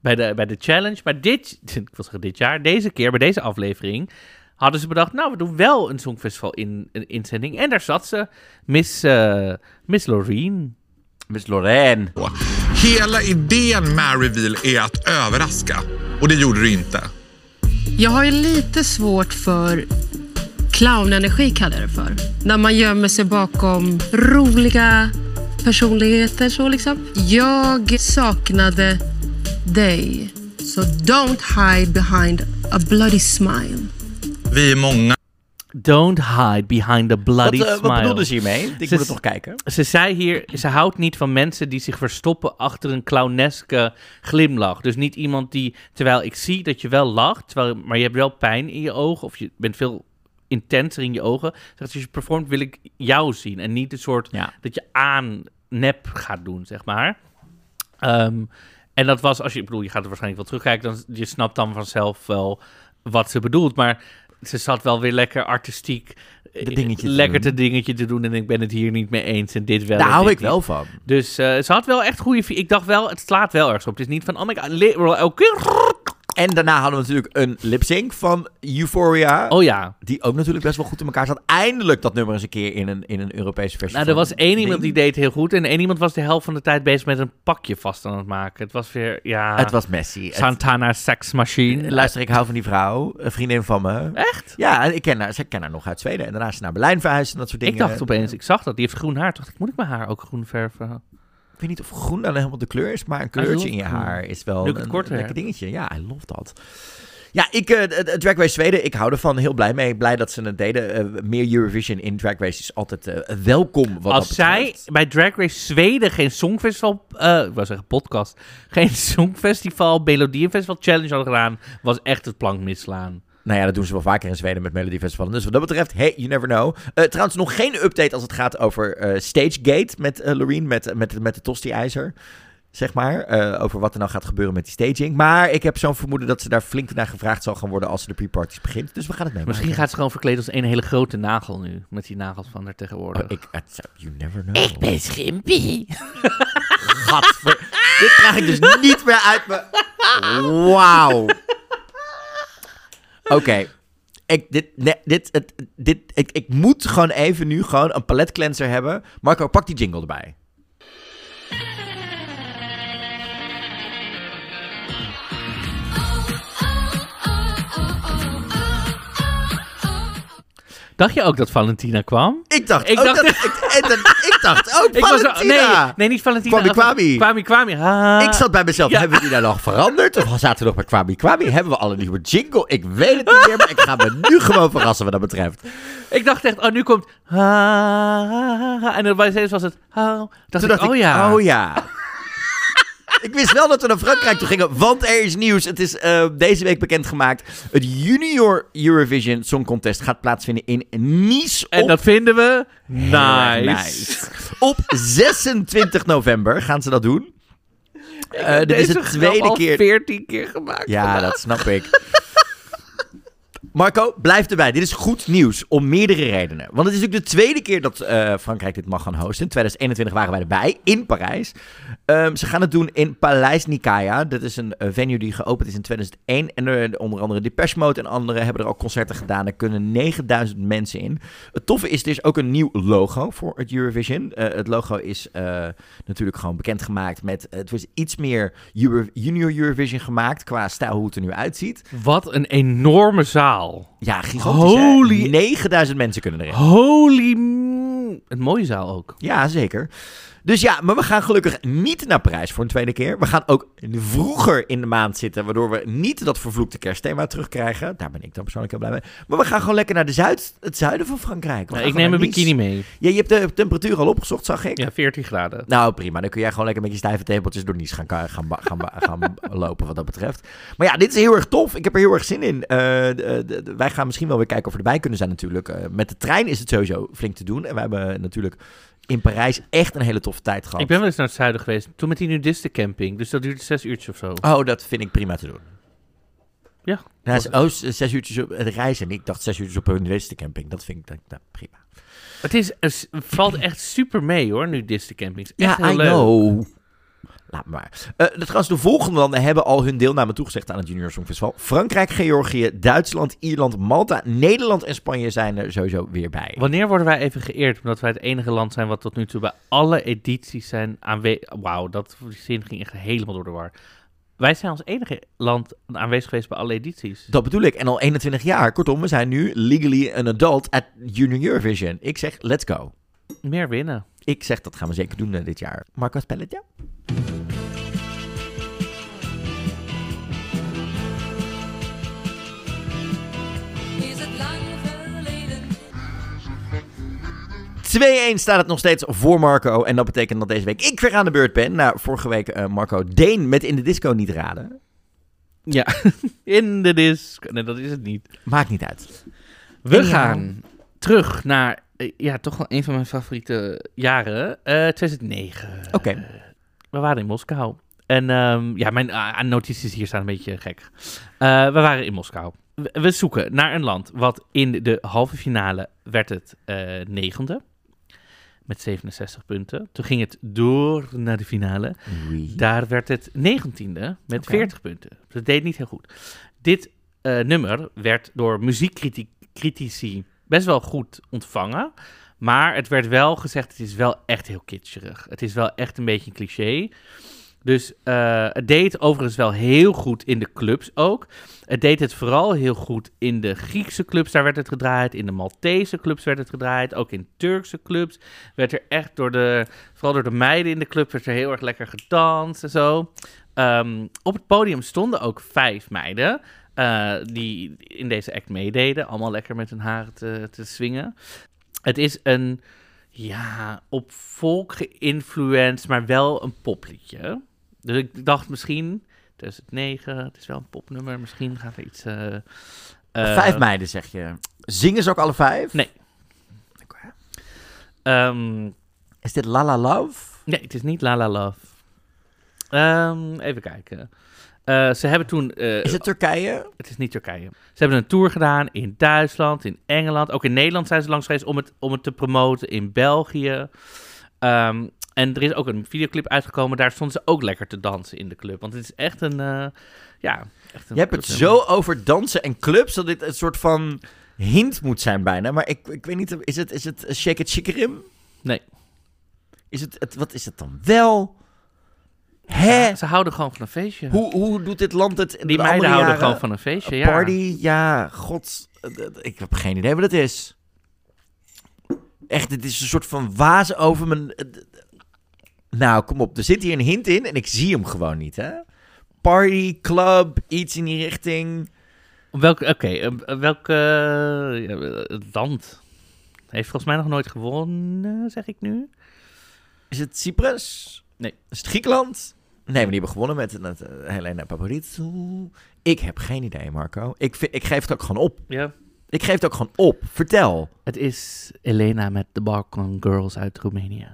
bij de, bij de challenge. Maar dit, ik wil zeggen dit jaar, deze keer bij deze aflevering, hadden ze bedacht, nou, we doen wel een songfestival in een inzending. En daar zat ze, Miss, eh, Miss Loreen. Miss Lorraine. Hela idén med reveal är att överraska. Och det gjorde du inte. Jag har ju lite svårt för clownenergi kallar jag det för. När man gömmer sig bakom roliga personligheter så liksom. Jag saknade dig. Så don't hide behind a bloody smile. Vi är många Don't hide behind a bloody Wat, eh, smile. wat bedoelde ze hiermee? Ik Ze- moet het nog kijken. Ze zei hier, ze houdt niet van mensen die zich verstoppen achter een clowneske glimlach. Dus niet iemand die, terwijl ik zie dat je wel lacht, terwijl, maar je hebt wel pijn in je ogen, of je bent veel intenser in je ogen. Zegt, als je performt wil ik jou zien en niet een soort Ja. dat je aan nep gaat doen, zeg maar. Ehm, en dat was, als je, ik bedoel, je gaat er waarschijnlijk wel terugkijken, dan je snapt dan vanzelf wel wat ze bedoelt. Maar ze zat wel weer lekker artistiek, De dingetje te lekker te dingetje te doen. En ik ben het hier niet mee eens en dit wel. Daar hou ik wel van. Dus eh, ze had wel echt goede. Ik dacht wel, het slaat wel ergens op. Het is niet van, oh my god, oké. En daarna hadden we natuurlijk een lip-sync van Euphoria. Oh ja. Die ook natuurlijk best wel goed in elkaar zat. Eindelijk dat nummer eens een keer in een, in een Europese versie. Nou, er was één iemand die deed heel goed. En één iemand was de helft van de tijd bezig met een pakje vast aan het maken. Het was weer, ja. Het was Messi. Het- Santana Sex Machine. Luister, ik hou van die vrouw. Een vriendin van me. Echt? Ja, ik ken haar, ze ken haar nog uit Zweden. En daarna is ze naar Berlijn verhuisd en dat soort dingen. Ik dacht opeens, ik zag dat, die heeft groen haar. Toen dacht ik, moet ik mijn haar ook groen verven? Ik weet niet of groen dan helemaal de kleur is, maar een kleurtje in je haar is wel een, lekker dingetje. Ja, I love dat. Ja, ik, de Drag Race Zweden, ik hou ervan. Heel blij mee. Blij dat ze het deden. Eh, meer Eurovision in Drag Race is altijd eh, welkom. Wat Als zij bij Drag Race Zweden geen songfestival, ik wou zeggen podcast, geen songfestival, Melodiefestival challenge hadden gedaan, was echt het plank misslaan. Nou ja, dat doen ze wel vaker in Zweden met Melody Festival. Dus wat dat betreft, hey, you never know. Eh, trouwens, nog geen update als het gaat over eh, Stagegate met eh Loreen, met, met, met de tosti-ijzer. Zeg maar, eh, over wat er nou gaat gebeuren met die staging. Maar ik heb zo'n vermoeden dat ze daar flink naar gevraagd zal gaan worden als ze de pre-parties begint. Dus we gaan het mee Misschien gaat ze gewoon verkleed als een hele grote nagel nu, met die nagels van haar tegenwoordig. Oh, ik, you never know. Ik ben Schimpy. Gadver. Dit krijg ik dus niet meer uit me. Wauw. Oké. Ik, dit, nee, dit, het, dit, ik, ik moet gewoon even nu gewoon een palet cleanser hebben. Marco, pak die jingle erbij. Dacht je ook dat Valentina kwam? Ik dacht Ik ook dacht- dat... Ik, en dat- ik dacht ook Ik was Valentina. nee, nee, niet Valentina. Kwami Kwami. Kwami Kwami. Ah. Ik zat bij mezelf, Ja. hebben we die nou nog veranderd? Of zaten we nog bij Kwami Kwami? Hebben we al een nieuwe jingle? Ik weet het niet meer, maar ik ga me nu gewoon verrassen wat dat betreft. Ik dacht echt, oh, nu komt... ah, En dan bij was het... ah. dacht Toen ik, dacht oh ik, ja. oh ja. Ik wist wel dat we naar Frankrijk toe gingen, want er is nieuws. Het is eh, deze week bekendgemaakt. Het Junior Eurovision Song Contest gaat plaatsvinden in Nice. En op dat vinden we nice. Op 26 november gaan ze dat doen. Eh, dit is Deze de tweede al keer. 14 keer gemaakt. Ja, dat snap ik. Marco, blijf erbij. Dit is goed nieuws om meerdere redenen. Want het is natuurlijk de tweede keer dat eh, Frankrijk dit mag gaan hosten. In 2021 waren wij erbij, in Parijs. Ehm, ze gaan het doen in Paleis Nikaya. Dat is een eh, venue die geopend is in 2001. En er, onder andere Depeche Mode en anderen hebben er ook concerten gedaan. Er kunnen 9000 mensen in. Het toffe is, er is ook een nieuw logo voor het Eurovision. Eh, het logo is eh, natuurlijk gewoon bekendgemaakt met... het was iets meer Junior Eurovision gemaakt qua stijl hoe het er nu uitziet. Wat een enorme zaal. Ja, gigantisch hè? Holy- 9000 mensen kunnen erin. Holy... een mooie zaal ook. Ja, zeker. Dus ja, maar we gaan gelukkig niet naar Parijs voor een tweede keer. We gaan ook vroeger in de maand zitten, waardoor we niet dat vervloekte kerstthema terugkrijgen. Daar ben ik dan persoonlijk heel blij mee. Maar we gaan gewoon lekker naar de zuid, het zuiden van Frankrijk. Gaan ik neem een bikini mee. Ja, je hebt de temperatuur al opgezocht, zag ik. Ja, 14 graden. Nou, prima. Dan kun jij gewoon lekker met je stijve tepeltjes door Nice gaan, gaan, gaan, gaan lopen wat dat betreft. Maar ja, dit is heel erg tof. Ik heb er heel erg zin in. Eh, de- de- de- wij gaan misschien wel weer kijken of we erbij kunnen zijn natuurlijk. Eh, met de trein is het sowieso flink te doen. En we hebben natuurlijk in Parijs echt een hele toffe tijd gehad. Ik ben wel eens naar het zuiden geweest. Toen met die nudistencamping. Dus dat duurde zes uurtjes of zo. Oh, dat vind ik prima te doen. Ja. Nou, z- oh, zes uurtjes op het reizen. Ik dacht zes uurtjes op een camping. Dat vind ik dat- nou, prima. Het, is, het valt echt super mee hoor, nudistencampings. Echt Ja, heel I leuk. know. Laat maar. De, trouwens, de volgende landen hebben al hun deelname toegezegd aan het Junior Songfestival. Frankrijk, Georgië, Duitsland, Ierland, Malta, Nederland en Spanje zijn er sowieso weer bij. Wanneer worden wij even geëerd? Omdat wij het enige land zijn wat tot nu toe bij alle edities zijn aanwezig. Wauw, dat die zin ging echt helemaal door de war. Wij zijn als enige land aanwezig geweest bij alle edities. Dat bedoel ik. En al 21 jaar. Kortom, we zijn nu legally an adult at Junior Eurovision. Ik zeg, let's go. Meer winnen. Ik zeg, dat gaan we zeker doen eh, dit jaar. Marco Spelletje? Is het lang geleden? 2-1 staat het nog steeds voor Marco. En dat betekent dat deze week ik weer aan de beurt ben. Nou, vorige week eh, Marco Deen met In de Disco niet raden. Ja, in de disc. Nee, dat is het niet. Maakt niet uit. We gaan terug naar, eh, ja, toch wel een van mijn favoriete jaren. eh 2009. Oké. We waren in Moskou. En ehm, ja, mijn ah, notities hier staan een beetje gek. Eh, we waren in Moskou. We, we zoeken naar een land wat in de halve finale werd het eh, negende. Met 67 punten. Toen ging het door naar de finale. Daar werd het negentiende met Oké. 40 punten. Dat deed niet heel goed. Dit eh, nummer werd door muziekcritici best wel goed ontvangen. Maar het werd wel gezegd, het is wel echt heel kitscherig. Het is wel echt een beetje een cliché. Dus eh, het deed overigens wel heel goed in de clubs ook. Het deed het vooral heel goed in de Griekse clubs, daar werd het gedraaid. In de Maltese clubs werd het gedraaid. Ook in Turkse clubs werd er echt door de, vooral door de meiden in de club, werd er heel erg lekker gedanst en zo. Ehm, op het podium stonden ook vijf meiden eh, die in deze act meededen. Allemaal lekker met hun haren te, te swingen. Het is een, ja, op volk geïnfluenced, maar wel een popliedje. Dus ik dacht misschien, 2009, het is wel een popnummer, misschien gaat er iets... eh, eh, vijf meiden, zeg je. Zingen ze ook alle vijf? Nee. Ehm, Is dit La La Love? nee, het is niet La La Love. Ehm, even kijken. Eh, ze hebben toen... eh, Is het Turkije? Het is niet Turkije. Ze hebben een tour gedaan in Duitsland, in Engeland. Ook in Nederland zijn ze langs geweest om het, om het te promoten. In België. Ehm, en er is ook een videoclip uitgekomen. Daar stonden ze ook lekker te dansen in de club. Want het is echt een... eh, ja, echt een Je hebt het zo over dansen en clubs dat dit een soort van hint moet zijn bijna. Maar ik, ik weet niet, is het, is het Shake It Shikerim? Nee. Is het, het, wat is het dan wel? Hè? Ze houden gewoon van een feestje. Hoe, hoe doet dit land het? Die de meiden houden jaren? gewoon van een feestje, ja. Party, ja, god. Ik heb geen idee wat het is. Echt, het is een soort van waas over mijn... Nou, kom op. Er zit hier een hint in en ik zie hem gewoon niet, hè? Party, club, iets in die richting. Welke, oké, eh, welke eh, ja, eh, land heeft volgens mij nog nooit gewonnen, zeg ik nu? Is het Cyprus? Nee. Is het Griekenland? Nee, maar die hebben gewonnen met, met uh, Helena Paparizou. Ik heb geen idee, Marco. Ik, vind, ik geef het ook gewoon op. Ja. Ik geef het ook gewoon op. Vertel. Het is Elena met de Balkan Girls uit Roemenië.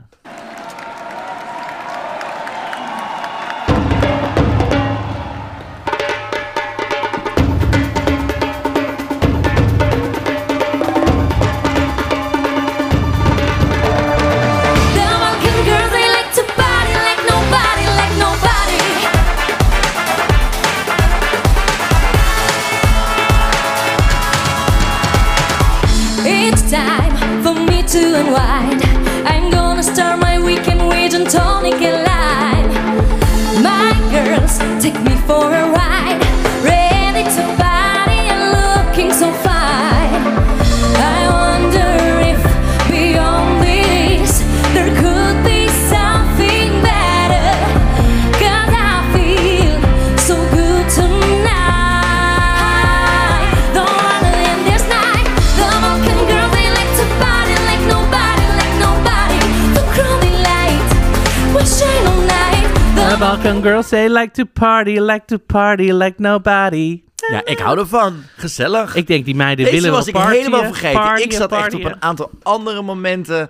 and wide. I'm gonna start my weekend with a tonic and lime. My girls, take me for a The Balkan girls say like to party, like to party, like nobody. Ja, ik hou ervan. Gezellig. Ik denk die meiden Deze willen was wel ik partyen, helemaal vergeten. ik partyen, zat echt partyen. op een aantal andere momenten.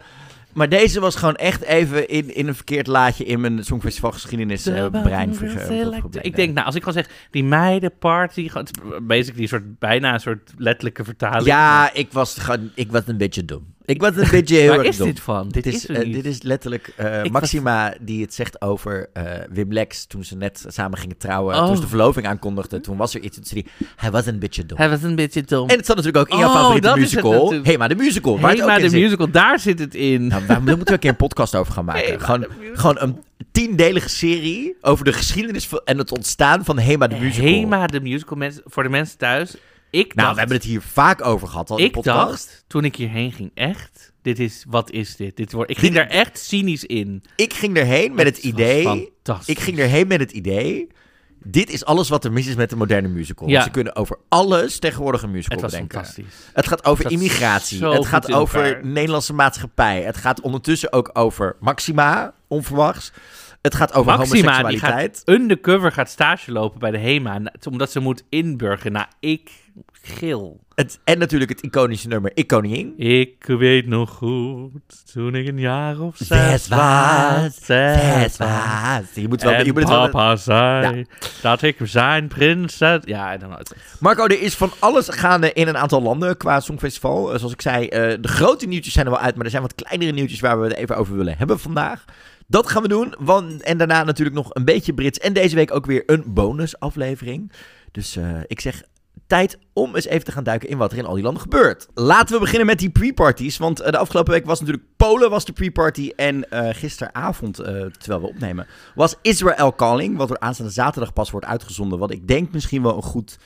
Maar deze was gewoon echt even in, in een verkeerd laadje in mijn Songfestival geschiedenis eh, The brein Balkan verge- girls say like to- verblind. Ik denk, nou, als ik gewoon zeg, die meiden party, gewoon- het is basically een soort, bijna een soort letterlijke vertaling. Ja, ik was, gewoon, ik was een beetje dom. Ik was een beetje heel Waar erg is dom. dit van? Dit Dit is, is eh, dit is letterlijk eh, was- Maxima die het zegt over eh, Wim Lex toen ze net samen gingen trouwen. Oh. Toen ze de verloving aankondigde. Toen was er iets. Toen zei hij, hij was een beetje dom. Hij was een beetje dom. En het zat natuurlijk ook in jouw Oh, favoriete musical. Hema de musical. waar het Hema ook in de zit. musical, daar zit het in. Nou, daar moeten we een keer een podcast over gaan maken. Gewoon, de musical. gewoon een tiendelige serie over de geschiedenis van, en het ontstaan van Hema de musical. Hema de musical, mensen, voor de mensen thuis. Ik dacht, Nou, we hebben het hier vaak over gehad al in ik podcast. dacht, toen ik hierheen ging, echt, dit is, wat is dit? dit wordt, ik ging daar echt cynisch in. Ik ging erheen met het idee... fantastisch. Ik ging erheen met het idee... Dit is alles wat er mis is met de moderne musical. Ja. Ze kunnen over alles tegenwoordig een musical Het was bedenken. fantastisch. Het gaat over Het immigratie. Het gaat over Nederlandse maatschappij. Het gaat ondertussen ook over Maxima, onverwachts. Het gaat over Maxima, die homoseksualiteit. gaat undercover gaat stage lopen bij de HEMA, omdat ze moet inburgen. Nou, ik gil. Het, en natuurlijk het iconische nummer Ik Koningin. Ik weet nog goed, toen ik een jaar of zes, was, zes was. Je moet wel... En Je moet het wel papa zei dat ik zijn prinses... Ja, en dan. Marco, er is van alles gaande in een aantal landen qua Songfestival. Eh, Zoals ik zei, eh, de grote nieuwtjes zijn er wel uit, maar er zijn wat kleinere nieuwtjes waar we het even over willen hebben vandaag. Dat gaan we doen. Want, en daarna natuurlijk nog een beetje Brits. En deze week ook weer een bonusaflevering. Dus eh, ik zeg tijd om eens even te gaan duiken in wat er in al die landen gebeurt. Laten we beginnen met die pre-parties. Want eh, de afgelopen week was natuurlijk Polen was de pre-party. En eh, gisteravond, terwijl we opnemen, was Israel Calling. Wat er aanstaande zaterdag pas wordt uitgezonden. Wat ik denk misschien wel een goed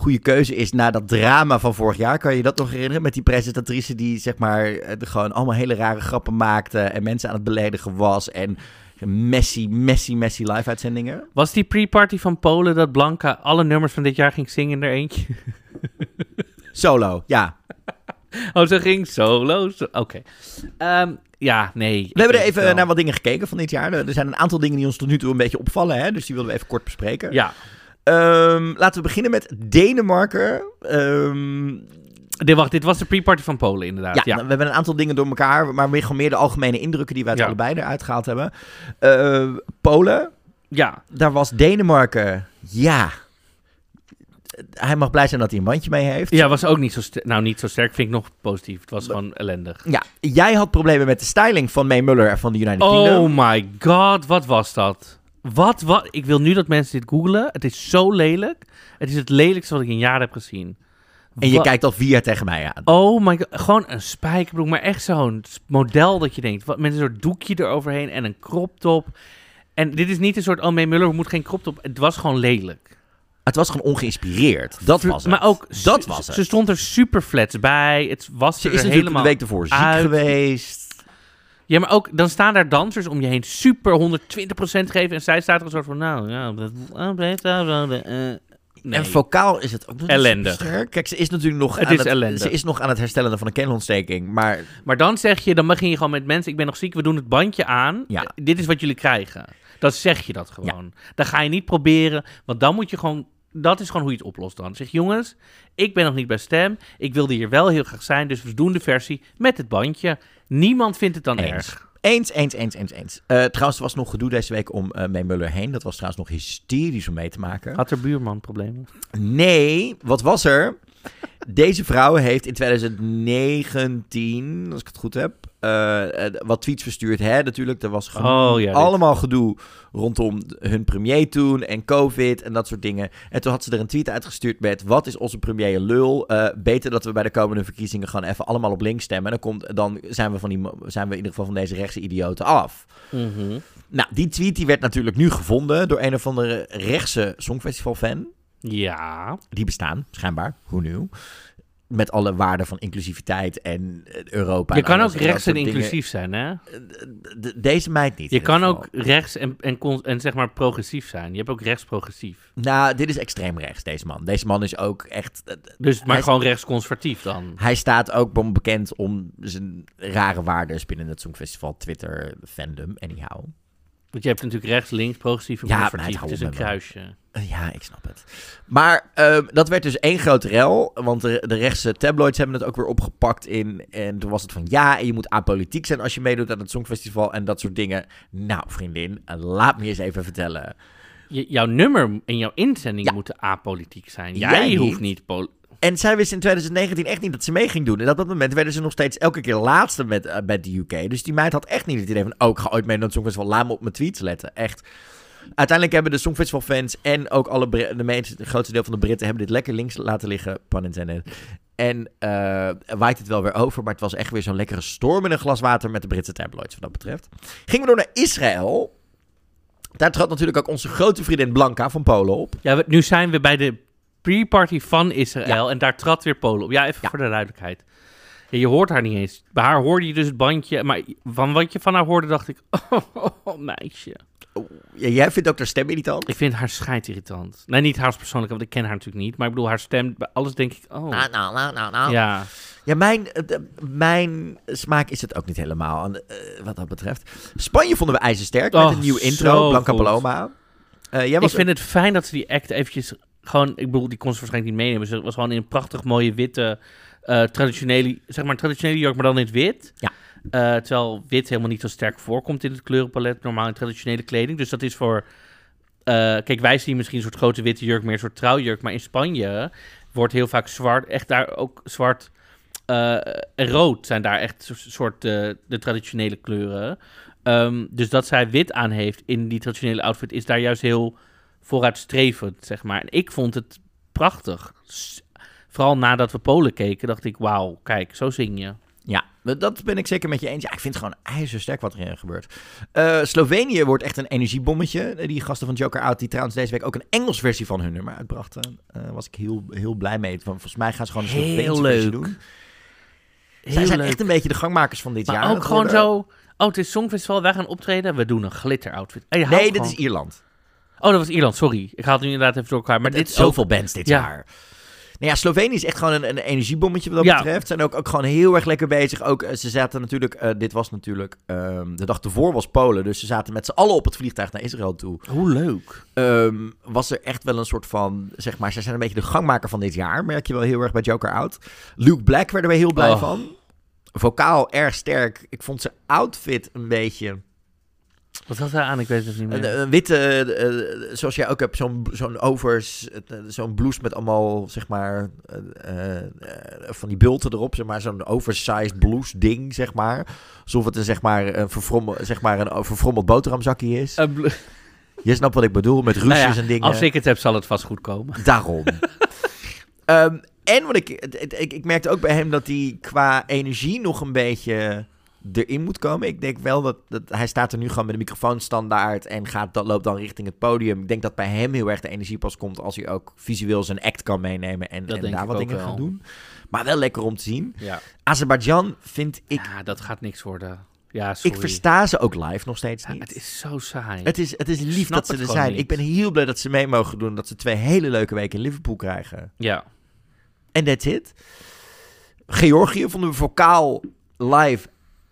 goede keuze is na dat drama van vorig jaar. Kan je dat nog herinneren? Met die presentatrice die zeg maar eh, gewoon allemaal hele rare grappen maakte en mensen aan het beledigen was en messy, messy, messy live uitzendingen. Was die pre-party van Polen dat Blanca alle nummers van dit jaar ging zingen in er eentje? Solo, ja. Oh, ze ging solo. Oké. Ehm, ja, nee. We hebben er even wel. naar wat dingen gekeken van dit jaar. Er zijn een aantal dingen die ons tot nu toe een beetje opvallen, hè? dus die willen we even kort bespreken. Ja. Ehm, laten we beginnen met Denemarken. Ehm, Dit, wacht, dit was de pre-party van Polen, inderdaad. Ja, Ja. we hebben een aantal dingen door elkaar, maar meer, gewoon meer de algemene indrukken die uit Ja. allebei eruit gehaald hebben. Eh, Polen, ja. daar was Denemarken, ja. Hij mag blij zijn dat hij een bandje mee heeft. Ja, was ook niet zo sterk. Nou, niet zo sterk vind ik nog positief. Het was gewoon ellendig. Ja, jij had problemen met de styling van May Muller van de United Kingdom. Oh my god, wat was dat? Wat, wat? Ik wil nu dat mensen dit googlen. Het is zo lelijk. Het is het lelijkste wat ik in jaren heb gezien. en je Wa- kijkt al vier jaar tegen mij aan. Oh my god, gewoon een spijkerbroek, maar echt zo'n s- model dat je denkt, wat, met een soort doekje eroverheen en een crop top. En dit is niet een soort, oh May Muller moet geen crop top. Het was gewoon lelijk. Het was gewoon ongeïnspireerd. Dat was het. Maar ook, dat ze- was Ze het. stond er super flats bij. Het was Ze er is natuurlijk helemaal de week ervoor ziek uit. geweest. Ja, maar ook, dan staan daar dansers om je heen super 120% geven. En zij staat er een soort van, nou, ja, dat oh, eh, nee. En vocaal is het ook Ellendig. Kijk, ze is natuurlijk nog, Het aan is het, ellendig. ze is nog aan het herstellen van een keelontsteking. Maar Maar dan zeg je, dan begin je gewoon met mensen, ik ben nog ziek, we doen het bandje aan. Ja. Eh, Dit is wat jullie krijgen. Dan zeg je dat gewoon. Dan ga je niet proberen, want dan moet je gewoon, dat is gewoon hoe je het oplost dan. Zeg jongens, ik ben nog niet bij stem, ik wilde hier wel heel graag zijn, dus we doen de versie met het bandje. Niemand vindt het dan Eens. erg. Eens, eens, eens, eens, eens. Eh, trouwens, er was nog gedoe deze week om May Muller heen. Dat was trouwens nog hysterisch om mee te maken. Had er buurman problemen? Nee, wat was er? Deze vrouw heeft in 2019, als ik het goed heb, eh, eh, wat tweets verstuurd. Hè, natuurlijk, er was gewoon Oh ja, allemaal gedoe rondom hun premier toen en COVID en dat soort dingen. En toen had ze er een tweet uitgestuurd met: Wat is onze premier een lul? Eh, beter dat we bij de komende verkiezingen gewoon even allemaal op links stemmen. En dan, komt, dan zijn, we van die, zijn we in ieder geval van deze rechtse idioten af. Mhm. Nou, die tweet die werd natuurlijk nu gevonden door een of andere rechtse Songfestival-fan. Ja. Die bestaan, schijnbaar. Hoe nieuw? Met alle waarden van inclusiviteit en eh, Europa. Je en kan ook rechts en dingen. inclusief zijn, hè? D- deze meid niet. Je kan ook rechts en, en, en zeg maar progressief zijn. Je hebt ook rechts-progressief. Nou, dit is extreem rechts, deze man. Deze man is ook echt... eh, Dus maar gewoon rechtsconservatief dan. Hij staat ook bekend om zijn rare waarden binnen het Songfestival Twitter fandom, anyhow. Want je hebt natuurlijk rechts, links, progressief en Ja, conservatief. Het is een kruisje. Eh, Ja, ik snap het. Maar ehm, dat werd dus één grote rel. Want de, de rechtse tabloids hebben het ook weer opgepakt in. En toen was het van ja, en je moet apolitiek zijn als je meedoet aan het Songfestival en dat soort dingen. Nou, vriendin, laat me eens even vertellen. Je- jouw nummer en jouw inzending Ja. moeten apolitiek zijn. Jij Jij, niet. hoeft niet... En zij wist in 2019 echt niet dat ze mee ging doen. En op dat moment werden ze nog steeds elke keer laatste met, eh, met de UK. Dus die meid had echt niet het idee van... oh, ik ga ooit mee naar het Songfestival. Laat me op mijn tweets letten. Echt. Uiteindelijk hebben de Songfestival-fans en ook alle de meeste, het grootste deel van de Britten... hebben dit lekker links laten liggen, pun intended. En eh waait het wel weer over. Maar het was echt weer zo'n lekkere storm in een glas water... met de Britse tabloids, wat dat betreft. Gingen we door naar Israël. Daar trad natuurlijk ook onze grote vriendin Blanca van Polen op. Ja, nu zijn we bij de pre-party van Israël en daar trad weer Polen op. Ja, even Ja. voor de duidelijkheid. Ja, je hoort haar niet eens. Bij haar hoorde je dus het bandje, maar van wat je van haar hoorde dacht ik, oh, meisje. Ja, jij vindt ook haar stem irritant? Ik vind haar scheidirritant. Nee, niet haar persoonlijk, want ik ken haar natuurlijk niet. Maar ik bedoel, haar stem, bij alles denk ik, oh. Nou, nou, nou, nou, nou. Ja, Ja, mijn, eh, de- mijn smaak is het ook niet helemaal, eh, wat dat betreft. Spanje vonden we ijzersterk met Oh, een nieuw intro, Blanca goed. Paloma. Eh, jij ik was vind het fijn dat ze die act eventjes gewoon... Ik bedoel, die kon ze waarschijnlijk niet meenemen. Ze was gewoon in een prachtig mooie witte, eh, traditionele, zeg maar traditionele jurk, maar dan in het wit. Ja. Eh, terwijl wit helemaal niet zo sterk voorkomt in het kleurenpalet, normaal in traditionele kleding. Dus dat is voor... eh, kijk, wij zien misschien een soort grote witte jurk, meer een soort trouwjurk. Maar in Spanje wordt heel vaak zwart, echt daar ook zwart en rood zijn daar echt soort de traditionele kleuren. Ehm, dus dat zij wit aan heeft in die traditionele outfit is daar juist heel vooruitstrevend, zeg maar. En ik vond het prachtig. Vooral nadat we Polen keken, dacht ik, wauw, kijk, zo zing je. Ja, dat ben ik zeker met je eens. Ja, ik vind het gewoon ijzersterk wat er gebeurt. Eh, Slovenië wordt echt een energiebommetje. Eh, Die gasten van Joker Out, die trouwens deze week ook een Engels versie van hun nummer uitbrachten. eh was ik heel, heel blij mee. Want volgens mij gaan ze gewoon een Sloveense versie leuk. doen. Heel Zij zijn leuk. echt een beetje de gangmakers van dit maar jaar. ook gewoon worden. zo, oh, het is Songfestival, wij gaan optreden, we doen een glitter outfit. Nee, dit gewoon- is Ierland. Oh, dat was Ierland, sorry. Ik haal het nu inderdaad even door elkaar. Maar dit is ook... zoveel bands dit Ja. jaar. Nou ja, Slovenië is echt gewoon een, een energiebommetje wat dat Ja. betreft. Zijn ook, ook gewoon heel erg lekker bezig. Ook, eh, ze zaten natuurlijk, eh, dit was natuurlijk, ehm, de dag ervoor was Polen. Dus ze zaten met z'n allen op het vliegtuig naar Israël toe. Hoe leuk. Ehm, was er echt wel een soort van, zeg maar, ze zijn een beetje de gangmaker van dit jaar. Merk je wel heel erg bij Joker Out. Luke Black werden we heel blij Oh. van. Vocaal erg sterk. Ik vond zijn outfit een beetje... Wat had hij aan? Ik weet het niet Een, meer. een witte, eh, zoals jij ook hebt, zo'n zo'n overs, eh, zo'n blouse met allemaal, zeg maar, eh, van die bulten erop, zeg maar, zo'n oversized blouse ding, zeg maar. Alsof het een, zeg maar, een, verfrommel, zeg maar, een verfrommeld boterhamzakje is. Je snapt wat ik bedoel, met Nou ruzies ja, en dingen. Als ik het heb, zal het vast goed komen. Daarom. Ehm, en wat ik, ik, ik merkte ook bij hem dat hij qua energie nog een beetje erin moet komen. Ik denk wel dat, dat hij staat er nu gewoon met een microfoon standaard en gaat, dat loopt dan richting het podium. Ik denk dat bij hem heel erg de energie pas komt als hij ook visueel zijn act kan meenemen en, en daar wat dingen wel. gaat doen. Maar wel lekker om te zien. Ja. Azerbeidzjan vind ik... ja, dat gaat niks worden. Ja, sorry. ik versta ze ook live nog steeds Ja, niet. het is zo saai. Het is, het is lief dat ze er zijn. niet. Ik ben heel blij dat ze mee mogen doen. Dat ze twee hele leuke weken in Liverpool krijgen. Ja. En that's it. Georgië vonden we vocaal live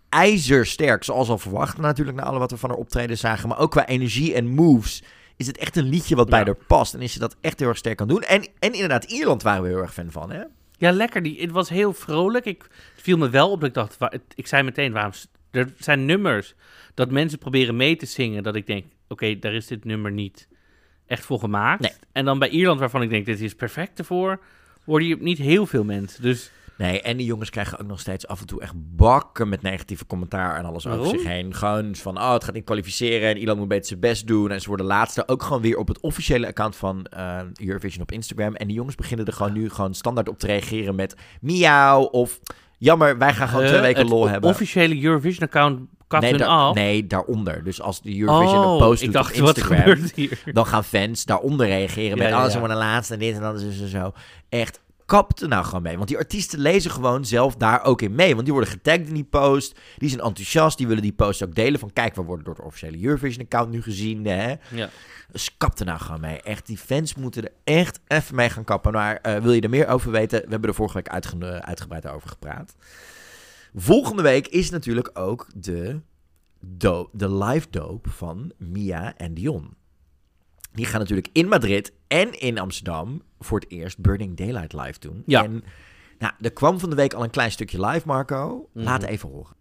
ijzersterk, zoals al verwacht. Natuurlijk na alle wat we van haar optreden zagen. Maar ook qua energie en moves is het echt een liedje wat bij Ja. haar past. En is ze dat echt heel erg sterk kan doen. En, en inderdaad, Ierland waren we heel erg fan van, hè? Ja, lekker. Die, het was heel vrolijk. Ik, het viel me wel op dat ik dacht... ik zei meteen, waarom... Er zijn nummers dat mensen proberen mee te zingen... dat ik denk, oké, daar is dit nummer niet echt voor gemaakt. Nee. En dan bij Ierland, waarvan ik denk, dit is perfect ervoor... hoorde je niet heel veel mensen. Dus Nee, en die jongens krijgen ook nog steeds af en toe echt bakken met negatieve commentaar en alles over zich heen. Gewoon van, oh, het gaat niet kwalificeren en Ierland moet beter zijn best doen. En ze worden laatste ook gewoon weer op het officiële account van eh, Eurovision op Instagram. En die jongens beginnen er gewoon nu gewoon standaard op te reageren met miauw of jammer, wij gaan gewoon eh, twee weken lol hebben. officiële Eurovision-account kapt nee, af. nee, daaronder. Dus als de Eurovision oh, een post ik doet dacht, op Instagram, dan gaan fans daaronder reageren Ja, met, ja, oh, ze worden laatste en dit en dat is en zo. Echt, kap er nou gewoon mee. Want die artiesten lezen gewoon zelf daar ook in mee. Want die worden getagd in die post. Die zijn enthousiast. Die willen die post ook delen. Van kijk, we worden door het officiële Eurovision-account nu gezien. Hè? Ja. Dus kap er nou gewoon mee. Echt, die fans moeten er echt even mee gaan kappen. Maar eh, wil je er meer over weten? We hebben er vorige week uitge- uitgebreid over gepraat. Volgende week is natuurlijk ook de de live dope van Mia en Dion. Die gaan natuurlijk in Madrid en in Amsterdam voor het eerst Burning Daylight live doen. Ja. En nou, er kwam van de week al een klein stukje live, Marco. Laat Mhm. even horen.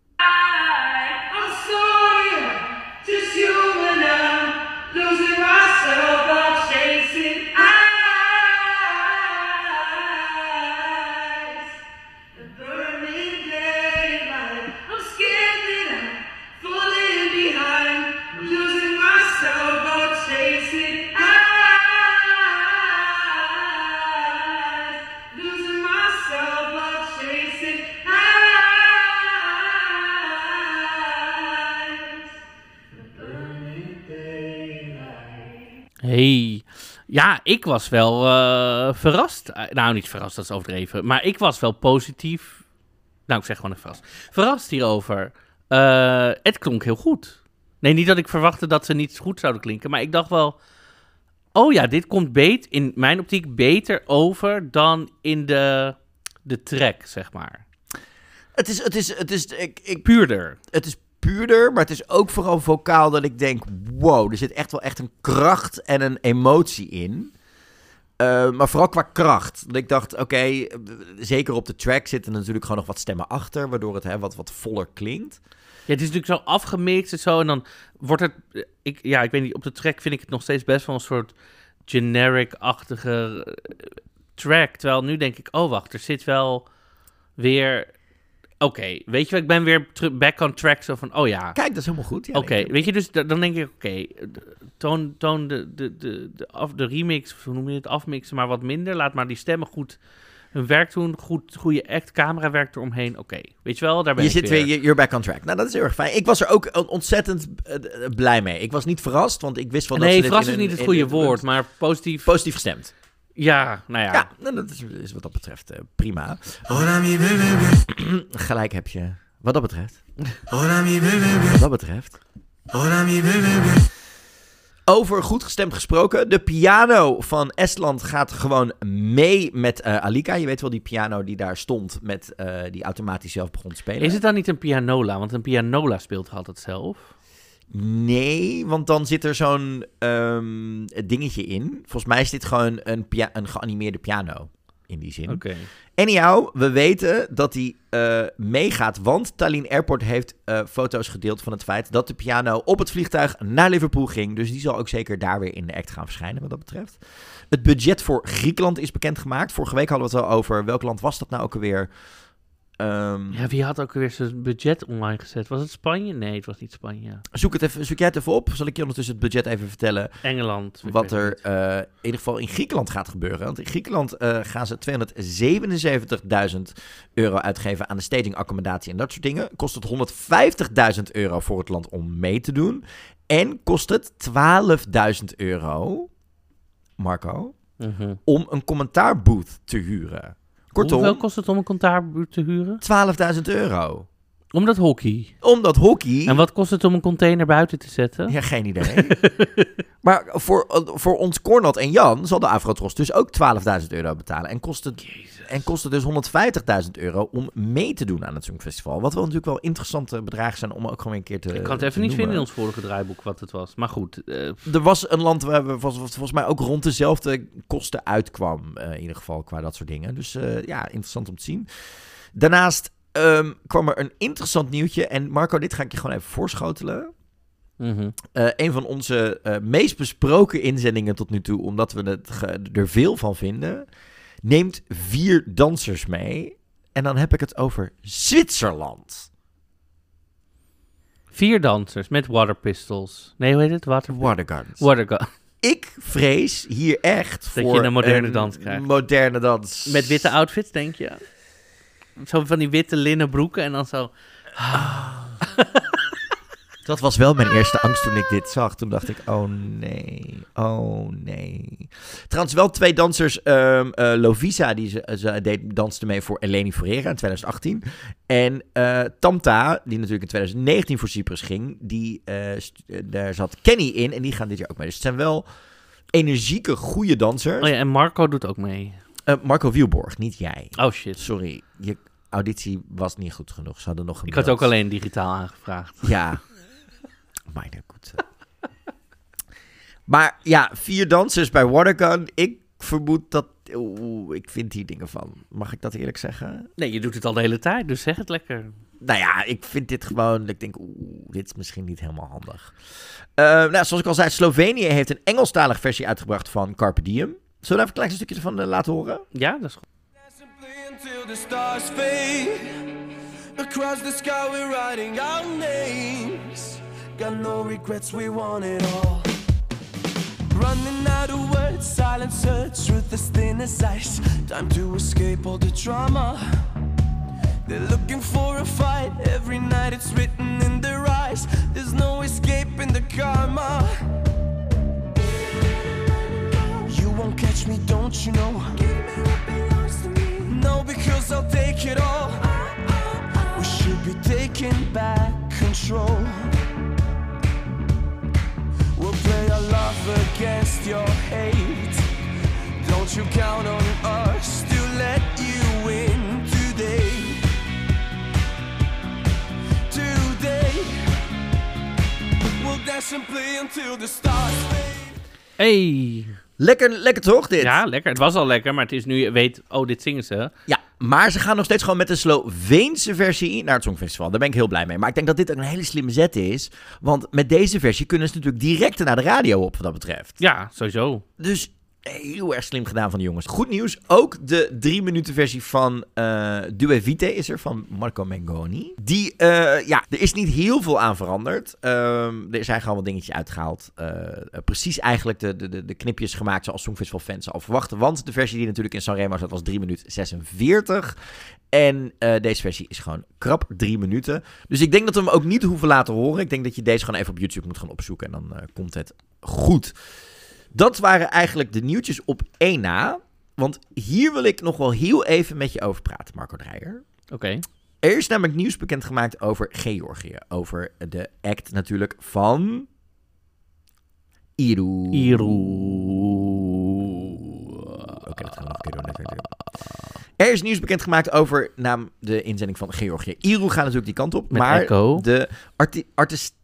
Hey. Ja, ik was wel eh, verrast. Eh, nou, niet verrast, dat is overdreven. Maar ik was wel positief. Nou, ik zeg gewoon even verrast. Verrast hierover. Eh, het klonk heel goed. Nee, niet dat ik verwachtte dat ze niet goed zouden klinken. Maar ik dacht wel... Oh ja, dit komt beet, in mijn optiek beter over dan in de, de track, zeg maar. Het is, het is, het is, ik, ik, Puurder. het is puurder, maar het is ook vooral vocaal dat ik denk, wow, er zit echt wel echt een kracht en een emotie in. Eh, maar vooral qua kracht. Dat ik dacht, oké, zeker op de track zitten natuurlijk gewoon nog wat stemmen achter, waardoor het hè, wat, wat voller klinkt. Ja, het is natuurlijk zo afgemixt en zo. En dan wordt het... Ik, ja, ik weet niet, op de track vind ik het nog steeds best wel een soort generic-achtige eh, track. Terwijl nu denk ik, oh wacht, er zit wel weer... Oké, weet je wat, ik ben weer back on track. Zo van, oh ja, Kijk, dat is helemaal goed. Ja, oké. Weet je, dus da- dan denk ik, oké, toon, toon de, de, de, de, af, de remix, hoe noem je het, afmixen, maar wat minder. Laat maar die stemmen goed hun werk doen. Goed, goede act, camera werkt eromheen. Oké, weet je wel, daar ben Je ik zit weer, je- you're back on track. Nou, dat is heel erg fijn. Ik was er ook ontzettend eh, blij mee. Ik was niet verrast, want ik wist dat Nee, ze dit verrast is niet het goede in- woord, maar positief. Positief gestemd. Ja, nou ja. Ja, nou, dat is, is wat dat betreft eh, prima. Gelijk heb je. Wat dat betreft. Wat dat betreft. Over goed gestemd gesproken. De piano van Estland gaat gewoon mee met eh, Alika. Je weet wel die piano die daar stond met eh, die automatisch zelf begon te spelen. Is het dan niet een pianola? Want een pianola speelt altijd zelf. Nee, want dan zit er zo'n ehm, dingetje in. Volgens mij is dit gewoon een, pia- een geanimeerde piano. In die zin. Oké. Anyhow, we weten dat hij eh, meegaat, want Tallinn Airport heeft eh, foto's gedeeld van het feit dat de piano op het vliegtuig naar Liverpool ging. Dus die zal ook zeker daar weer in de act gaan verschijnen wat dat betreft. Het budget voor Griekenland is bekendgemaakt. Vorige week hadden we het al over welk land was dat nou ook alweer. Ehm, Ja, wie had ook weer zijn budget online gezet? Was het Spanje? Nee, het was niet Spanje. zoek, het even, zoek jij het even op. Zal ik je ondertussen het budget even vertellen? Engeland. wat er eh, in ieder geval in Griekenland gaat gebeuren. Want in Griekenland eh, gaan ze 277.000 euro uitgeven aan de staging, accommodatie en dat soort dingen. Kost het 150.000 euro voor het land om mee te doen. En kost het 12.000 euro, Marco. Mhm. om een commentaarbooth te huren. Hoeveel kost het om een commentaarbuurt te huren? 12.000 euro. Om dat hockey. Omdat hockey... En wat kost het om een container buiten te zetten? Ja, geen idee. maar voor, voor ons Cornat en Jan zal de Afrotros dus ook 12.000 euro betalen. En kost het, en kost het dus 150.000 euro om mee te doen aan het Songfestival. Wat wel natuurlijk wel interessante bedragen zijn om ook gewoon een keer te ik kan het even niet vinden in ons vorige draaiboek wat het was. Maar goed, eh, Er was een land waar we volgens, mij ook rond dezelfde kosten uitkwam. eh, in ieder geval qua dat soort dingen. Dus eh, ja, interessant om te zien. Daarnaast ehm, kwam er een interessant nieuwtje. En Marco, dit ga ik je gewoon even voorschotelen. Eh, een van onze meest besproken inzendingen tot nu toe, omdat we het er veel van vinden, neemt vier dansers mee. En dan heb ik het over Zwitserland. vier dansers met water pistols. Nee, hoe heet het? Water, Watergardens. water Ik vrees hier echt Dat voor je een moderne dans krijgt. moderne dans. Met witte outfits, denk je? Zo van die witte linnen broeken en dan zo... Dat was wel mijn eerste angst toen ik dit zag. Toen dacht ik, oh nee, oh nee. Trouwens, wel twee dansers. ehm eh, Lovisa, die ze, ze deed, danste mee voor Eleni Ferreira in 2018. En eh, Tamta, die natuurlijk in 2019 voor Cyprus ging. Die, eh, daar zat Kenny in en die gaan dit jaar ook mee. Dus het zijn wel energieke, goede dansers. Oh ja, en Marco doet ook mee. Marco Wielborg, niet jij. Oh shit. Sorry, je auditie was niet goed genoeg. Ze hadden nog Ik gemaild. had ook alleen digitaal aangevraagd. Ja. Meine Güte. maar ja, vier dansers bij Watergun. Ik vermoed dat... Oeh, ik vind hier dingen van. Mag ik dat eerlijk zeggen? Nee, je doet het al de hele tijd, dus zeg het lekker. Nou ja, ik vind dit gewoon... Ik denk, oeh, dit is misschien niet helemaal handig. Eh, nou, zoals ik al zei, Slovenië heeft een Engelstalige versie uitgebracht van Carpe Diem. Zullen we even een klein stukje ervan eh, laten horen? Ja, dat is goed. Simply until the stars fade. Across the sky, we're writing our names. Got no regrets, we want it all. Running out of words, silence hurts, truth is thin as ice. Time to escape all the drama. They're looking for a fight, every night it's written in their eyes. There's no escaping the karma. You won't catch me, don't you know? No, because I'll take it all. We should be taking back control. Love against your hate. Don't you count on us to let you win today. Today, we'll dance and play until the stars fade. Hey. Lekker, lekker toch, dit? Ja, lekker. Het was al lekker, maar het is nu, je weet, oh, dit zingen ze. Ja, maar ze gaan nog steeds gewoon met de Sloveense versie naar het Songfestival. Daar ben ik heel blij mee. Maar ik denk dat dit ook een hele slimme zet is. Want met deze versie kunnen ze natuurlijk direct naar de radio op, wat dat betreft. Ja, sowieso. Dus heel erg slim gedaan van de jongens. Goed nieuws, ook de drie minuten versie van eh Due Vite is er, van Marco Mengoni. Die, eh, ja, er is niet heel veel aan veranderd. Ehm, er zijn gewoon wat dingetjes uitgehaald. Eh, precies eigenlijk de, de, de, knipjes gemaakt zoals Songfestival fans al verwachten. Want de versie die natuurlijk in Sanremo zat was 3 minuten 46. En deze versie is gewoon krap 3 minuten. Dus ik denk dat we hem ook niet hoeven laten horen. Ik denk dat je deze gewoon even op YouTube moet gaan opzoeken. En dan komt het goed. Dat waren eigenlijk de nieuwtjes op één na. Want hier wil ik nog wel heel even met je over praten, Marco Dreyer. Oké. Er is namelijk nieuws bekendgemaakt over Georgië. Over de act natuurlijk van... Iru. Oké, dat gaan we nog een keer doen. Er is nieuws bekendgemaakt over naam de inzending van Georgië. Iru gaat natuurlijk die kant op. Met maar Echo. de arti artist...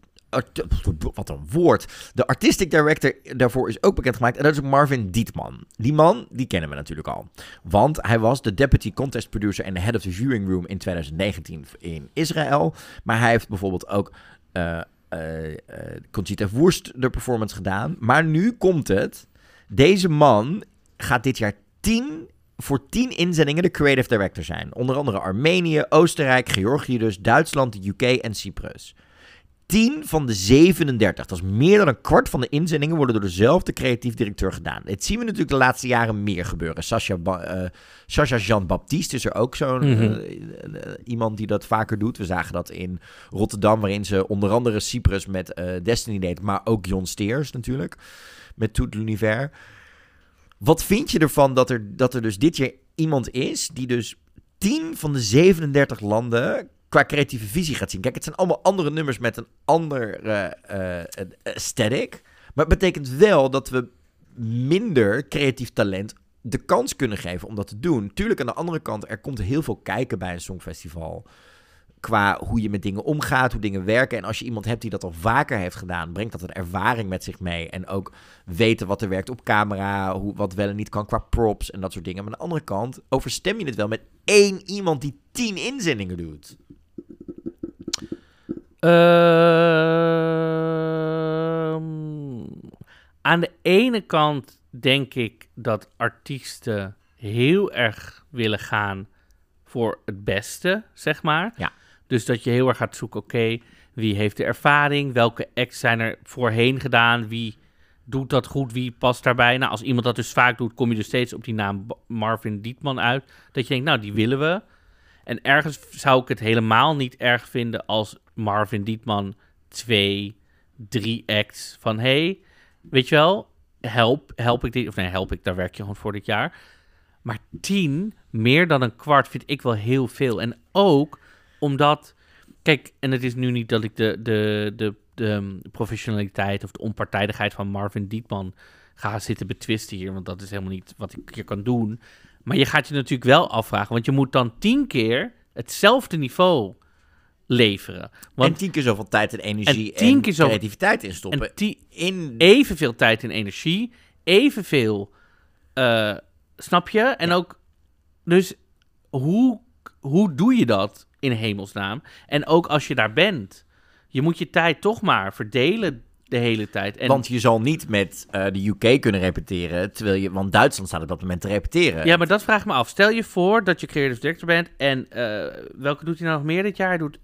wat een woord. De artistic director daarvoor is ook bekendgemaakt. En dat is Marvin Dietman. Die man, die kennen we natuurlijk al. Want hij was de deputy contest producer en de head of the viewing room in 2019 in Israël. Maar hij heeft bijvoorbeeld ook eh, eh, Conchita de performance gedaan. Maar nu komt het. Deze man gaat dit jaar 10 voor 10 inzendingen de creative director zijn. Onder andere Armenië, Oostenrijk, Georgië dus, Duitsland, de UK en Cyprus. 10 van de 37, dat is meer dan een kwart van de inzendingen, worden door dezelfde creatief directeur gedaan. Dit zien we natuurlijk de laatste jaren meer gebeuren. Sascha, eh, Sascha Jean-Baptiste is er ook zo'n Mhm. eh, eh, iemand die dat vaker doet. We zagen dat in Rotterdam, waarin ze onder andere Cyprus met Destiny deed, maar ook Jon Steers natuurlijk, met Tout l'Univers. Wat vind je ervan dat er, dat er dus dit jaar iemand is die dus 10 van de 37 landen qua creatieve visie gaat zien? Kijk, het zijn allemaal andere nummers met een ander eh, eh, aesthetic. Maar het betekent wel dat we minder creatief talent de kans kunnen geven om dat te doen. Tuurlijk, aan de andere kant, er komt heel veel kijken bij een songfestival. Qua hoe je met dingen omgaat, hoe dingen werken. En als je iemand hebt die dat al vaker heeft gedaan, brengt dat een ervaring met zich mee. En ook weten wat er werkt op camera, hoe, wat wel en niet kan qua props en dat soort dingen. Maar aan de andere kant overstem je het wel met één iemand die tien inzendingen doet. Ehm, aan de ene kant denk ik dat artiesten heel erg willen gaan voor het beste, zeg maar. Ja. Dus dat je heel erg gaat zoeken, oké, wie heeft de ervaring? Welke acts zijn er voorheen gedaan? Wie doet dat goed? Wie past daarbij? Nou, als iemand dat dus vaak doet, kom je dus steeds op die naam Marvin Dietman uit. Dat je denkt, nou, die willen we. En ergens zou ik het helemaal niet erg vinden als Marvin Dietman twee, drie acts van hey, weet je wel, help, help ik dit, of nee, help ik, daar werk je gewoon voor dit jaar. Maar tien, meer dan een kwart, vind ik wel heel veel. En ook omdat, kijk, en het is nu niet dat ik de, de, de, de um, professionaliteit of de onpartijdigheid van Marvin Dietman ga zitten betwisten hier, want dat is helemaal niet wat ik hier kan doen. Maar je gaat je natuurlijk wel afvragen, want je moet dan tien keer hetzelfde niveau leveren. en Want tien keer zoveel tijd en energie En en, tien keer zo- creativiteit instoppen. en in evenveel tijd en energie, evenveel, eh snap je? En ook, dus hoe, hoe doe je dat in hemelsnaam? En ook als je daar bent, je moet je tijd toch maar verdelen de hele tijd. En, Want je zal niet met eh, de UK kunnen repeteren, terwijl je, want Duitsland staat op dat moment te repeteren. ja, maar dat vraag ik me af. Stel je voor dat je creative director bent en eh, welke doet hij nou nog meer dit jaar? Hij doet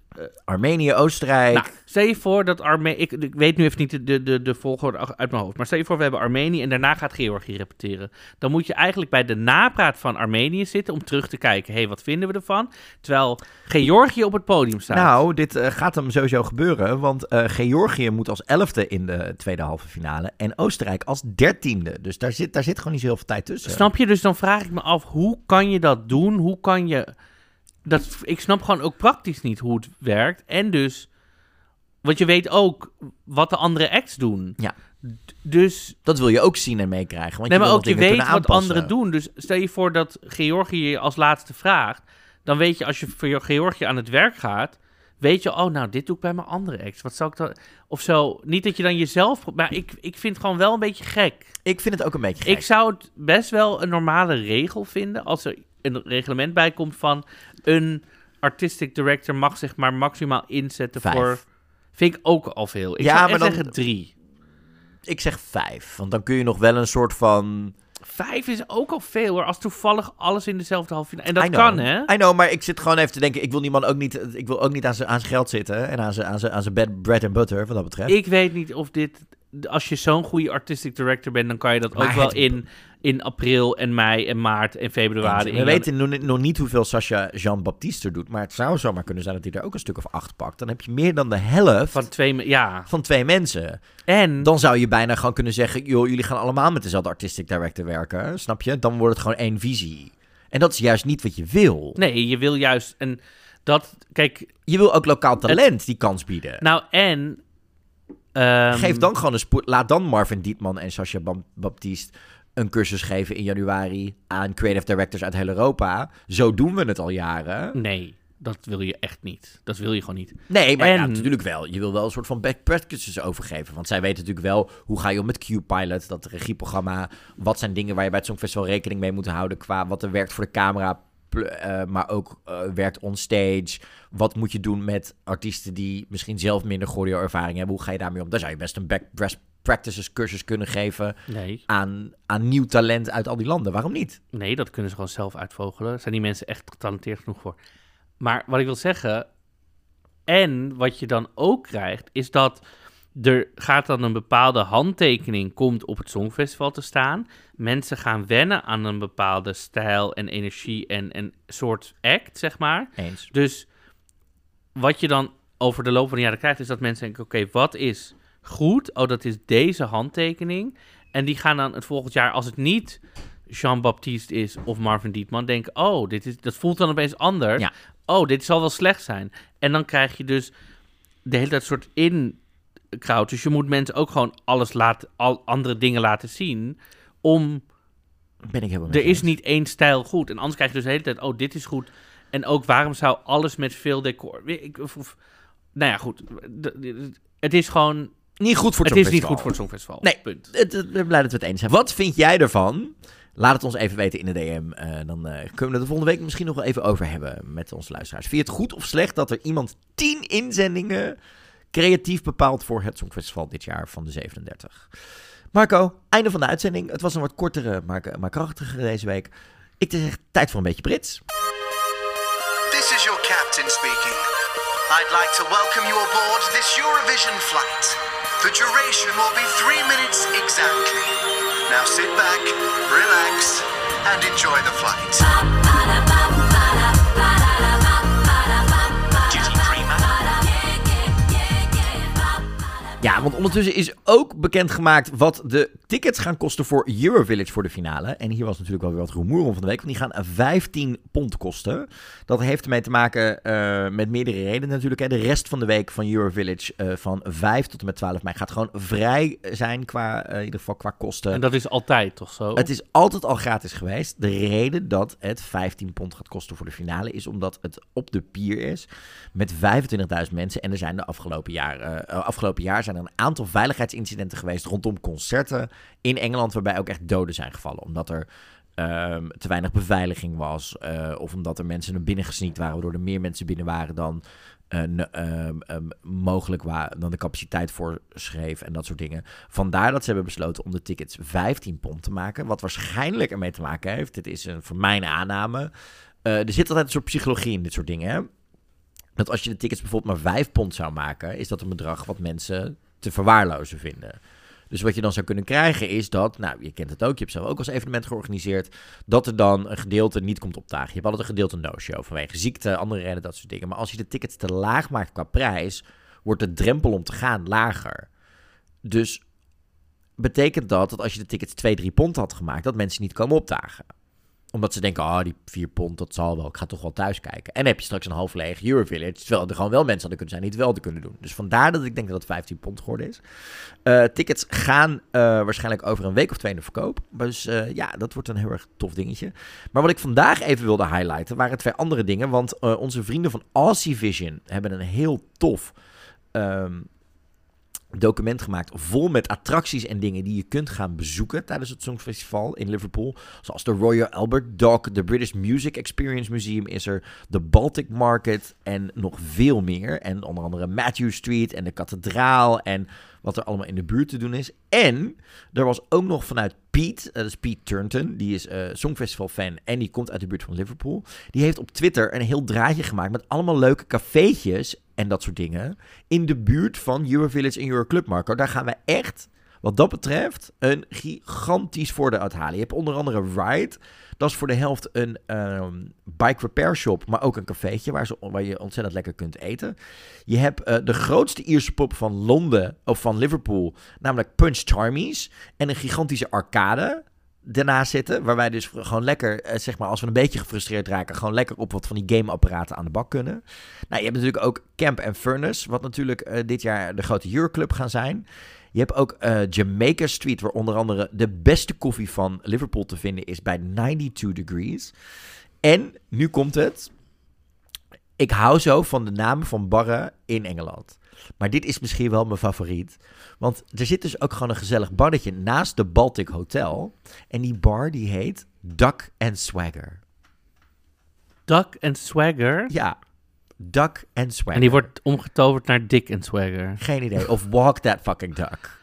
Armenië, Oostenrijk. Nou, stel je voor dat Armenië... Ik, ik weet nu even niet de, de, de, de volgorde uit mijn hoofd. Maar stel je voor, we hebben Armenië en daarna gaat Georgië repeteren. Dan moet je eigenlijk bij de napraat van Armenië zitten om terug te kijken. Hé, hey, wat vinden we ervan? Terwijl Georgië op het podium staat. Nou, dit eh, gaat hem sowieso gebeuren, want eh, Georgië moet als elfde in de tweede halve finale en Oostenrijk als dertiende. Dus daar zit, daar zit gewoon niet zo heel veel tijd tussen. Snap je? Dus dan vraag ik me af, hoe kan je dat doen? Hoe kan je... Dat, ik snap gewoon ook praktisch niet hoe het werkt. En dus... Want je weet ook wat de andere acts doen. Ja. Dus Dat wil je ook zien en meekrijgen. Want nee, je maar wil ook je weet wat anderen doen. Dus stel je voor dat Georgië je als laatste vraagt. Dan weet je, als je voor Georgië aan het werk gaat... Weet je, oh, nou, dit doe ik bij mijn andere ex. Wat zou ik dan... Of zo. Niet dat je dan jezelf... Maar ik, ik vind het gewoon wel een beetje gek. Ik vind het ook een beetje gek. Ik zou het best wel een normale regel vinden... als er een reglement bij komt van... een artistic director mag zich maar maximaal inzetten Vijf. voor... Vind ik ook al veel. Ik Ja, zou maar dan- zeggen drie. Ik zeg vijf, want dan kun je nog wel een soort van... Vijf is ook al veel hoor. Als toevallig alles in dezelfde halve finale. En dat kan hè? I know, maar ik zit gewoon even te denken... ik wil die man ook niet, ik wil ook niet aan zijn, aan geld zitten... en aan zijn, aan zijn, aan zijn bed, bread and butter, wat dat betreft. Ik weet niet of dit... Als je zo'n goede artistic director bent, dan kan je dat Maar ook wel in, in april en mei en maart en februari. we weten nog, niet- nog niet hoeveel Sascha Jean-Baptiste er doet... maar het zou zomaar kunnen zijn dat hij er ook een stuk of acht pakt. Dan heb je meer dan de helft Van twee... Ja. van twee mensen. En... Dan zou je bijna gewoon kunnen zeggen... joh, jullie gaan allemaal met dezelfde artistic director werken, snap je? Dan wordt het gewoon één visie. En dat is juist niet wat je wil. Nee, je wil juist... En dat... Kijk, Je wil ook lokaal talent die kans bieden. nou en... ehm, Geef dan gewoon een spoed. Laat dan Marvin Dietman en Sascha Baptiste een cursus geven in januari aan creative directors uit heel Europa. Zo doen we het al jaren. Nee, dat wil je echt niet. Dat wil je gewoon niet. Nee, maar ja, natuurlijk wel. Je wil wel een soort van back practices overgeven. Want zij weten natuurlijk wel hoe ga je om met Q-Pilot, dat regieprogramma. Wat zijn dingen waar je bij het Songfestival rekening mee moet houden qua wat er werkt voor de camera. eh, maar ook eh, werkt on stage. Wat moet je doen met artiesten die misschien zelf minder choreo-ervaring hebben? Hoe ga je daarmee om? Daar zou je best een back practices cursus kunnen geven Nee, aan, aan nieuw talent uit al die landen. Waarom niet? nee, dat kunnen ze gewoon zelf uitvogelen. Zijn die mensen echt getalenteerd genoeg voor? Maar wat ik wil zeggen... En wat je dan ook krijgt, is dat er gaat dan een bepaalde handtekening komt op het Songfestival te staan. Mensen gaan wennen aan een bepaalde stijl en energie en en soort act, zeg maar. Eens. Dus wat je dan over de loop van de jaren krijgt, is dat mensen denken: oké, wat is goed? Oh, dat is deze handtekening. En die gaan dan het volgend jaar, als het niet Jean-Baptiste is of Marvin Dietman, denken: oh, dit is, dat voelt dan opeens anders. Ja. Oh, dit zal wel slecht zijn. En dan krijg je dus de hele tijd soort in-crowd. Dus je moet mensen ook gewoon alles laten, al andere dingen laten zien. Om Ben ik helemaal er is niet één stijl goed. En anders krijg je dus de hele tijd, oh, dit is goed. En ook, waarom zou alles met veel decor... Ik, of, of- nou ja, goed. Het is gewoon... niet goed voor het Het is niet goed voor het Songfestival. Nee. Punt. Het, het- ik ben blij dat we het eens zijn. Wat vind jij ervan? Laat het ons even weten in de DM. Eh, dan eh, kunnen we het de volgende week misschien nog wel even over hebben met onze luisteraars. Vind je het goed of slecht dat er iemand 10 inzendingen creatief bepaalt voor het Songfestival dit jaar van de 37? Marco, einde van de uitzending. Het was een wat kortere, maar, maar krachtige deze week. Ik zeg tijd voor een beetje Brits. This is your captain speaking. I'd like to welcome you aboard this Eurovision flight. The duration will be three minutes exactly. Now sit back, relax, and enjoy the flight. Ja, want ondertussen is ook bekendgemaakt wat de tickets gaan kosten voor Eurovillage voor de finale. En hier was natuurlijk wel weer wat rumoer om van de week, want die gaan 15 pond kosten. Dat heeft ermee te maken eh, met meerdere redenen natuurlijk. Hè. De rest van de week van Eurovillage uh, van 5 tot en met 12 mei gaat gewoon vrij zijn qua, eh, in ieder geval qua kosten. En dat is altijd toch zo? Het is altijd al gratis geweest. De reden dat het 15 pond gaat kosten voor de finale is omdat het op de pier is met 25.000 mensen. En er zijn de afgelopen jaar, eh, afgelopen jaar zijn er een aantal veiligheidsincidenten geweest rondom concerten in Engeland, waarbij ook echt doden zijn gevallen. Omdat er ehm, te weinig beveiliging was, eh, of omdat er mensen naar binnen gesneakt waren, waardoor er meer mensen binnen waren dan eh, ehm, ehm, mogelijk wa- dan de capaciteit voorschreef en dat soort dingen. Vandaar dat ze hebben besloten om de tickets 15 pond te maken. Wat waarschijnlijk ermee te maken heeft. Dit is een, voor mijn aanname. Eh, er zit altijd een soort psychologie in dit soort dingen. Hè? Dat als je de tickets bijvoorbeeld maar 5 pond zou maken, is dat een bedrag wat mensen te verwaarlozen vinden. Dus wat je dan zou kunnen krijgen is dat, nou, je kent het ook, je hebt zelf ook als evenement georganiseerd, dat er dan een gedeelte niet komt opdagen. Je hebt altijd een gedeelte no-show vanwege ziekte, andere redenen, dat soort dingen. Maar als je de tickets te laag maakt qua prijs, wordt de drempel om te gaan lager. Dus betekent dat dat als je de tickets 2, 3 pond had gemaakt, dat mensen niet komen opdagen omdat ze denken, oh, die 4 pond, dat zal wel. Ik ga toch wel thuis kijken. En heb je straks een half leeg Eurovillage. Terwijl er gewoon wel mensen hadden kunnen zijn die het wel te kunnen doen. Dus vandaar dat ik denk dat het 15 pond geworden is. Eh, tickets gaan eh, waarschijnlijk over een week of twee in de verkoop. Dus eh, ja, dat wordt een heel erg tof dingetje. Maar wat ik vandaag even wilde highlighten, waren twee andere dingen. Want onze vrienden van Aussie Vision hebben een heel tof... ehm, document gemaakt vol met attracties en dingen die je kunt gaan bezoeken tijdens het Songfestival in Liverpool. Zoals de Royal Albert Dock, de British Music Experience Museum is er, de Baltic Market en nog veel meer. En onder andere Matthew Street en de kathedraal en wat er allemaal in de buurt te doen is. En er was ook nog vanuit Pete, eh, dat is Pete Turnton, die is eh Songfestival fan en die komt uit de buurt van Liverpool. Die heeft op Twitter een heel draadje gemaakt met allemaal leuke cafeetjes en dat soort dingen in de buurt van Eurovillage en Euroclub Marco. Daar gaan we echt, wat dat betreft, een gigantisch voordeel uithalen. Je hebt onder andere Ride. Dat is voor de helft een ehm, bike repair shop, maar ook een cafeetje waar, waar je ontzettend lekker kunt eten. Je hebt eh, de grootste Ierse pub van Londen, of van Liverpool, namelijk Punch Charmies. En een gigantische arcade daarnaast zitten. Waar wij dus gewoon lekker, eh, zeg maar, als we een beetje gefrustreerd raken, gewoon lekker op wat van die gameapparaten aan de bak kunnen. Nou, je hebt natuurlijk ook Camp and Furnace, wat natuurlijk eh, dit jaar de grote Euroclub gaan zijn. Je hebt ook eh, Jamaica Street, waar onder andere de beste koffie van Liverpool te vinden is bij 92 Degrees. En nu komt het. Ik hou zo van de namen van barren in Engeland. Maar dit is misschien wel mijn favoriet. Want er zit dus ook gewoon een gezellig barretje naast de Baltic Hotel. En die bar die heet Duck and Swagger. Duck and Swagger. Ja, Duck and Swagger. En die wordt omgetoverd naar Dick and Swagger. Geen idee. Of Walk That Fucking Duck.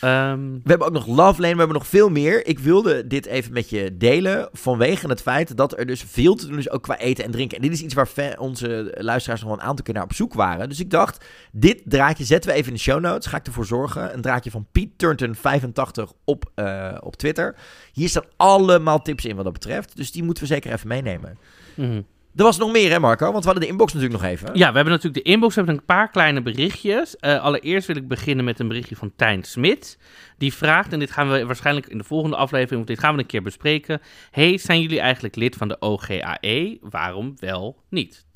Ehm, We hebben ook nog Love Lane, we hebben nog veel meer. Ik wilde dit even met je delen vanwege het feit dat er dus veel te doen is, ook qua eten en drinken. En dit is iets waar onze luisteraars nog wel een aantal keer naar op zoek waren. Dus ik dacht, dit draadje zetten we even in de show notes. Ga ik ervoor zorgen. Een draadje van Piet Turnton 85 op, eh, op Twitter. Hier staan allemaal tips in wat dat betreft. Dus die moeten we zeker even meenemen. mhm. Er was nog meer hè Marco, want we hadden de inbox natuurlijk nog even. Ja, we hebben natuurlijk de inbox, we hebben een paar kleine berichtjes. Eh, allereerst wil ik beginnen met een berichtje van Tijn Smit. Die vraagt, en dit gaan we waarschijnlijk in de volgende aflevering, want dit gaan we een keer bespreken. Hey, zijn jullie eigenlijk lid van de OGAE? Waarom wel niet?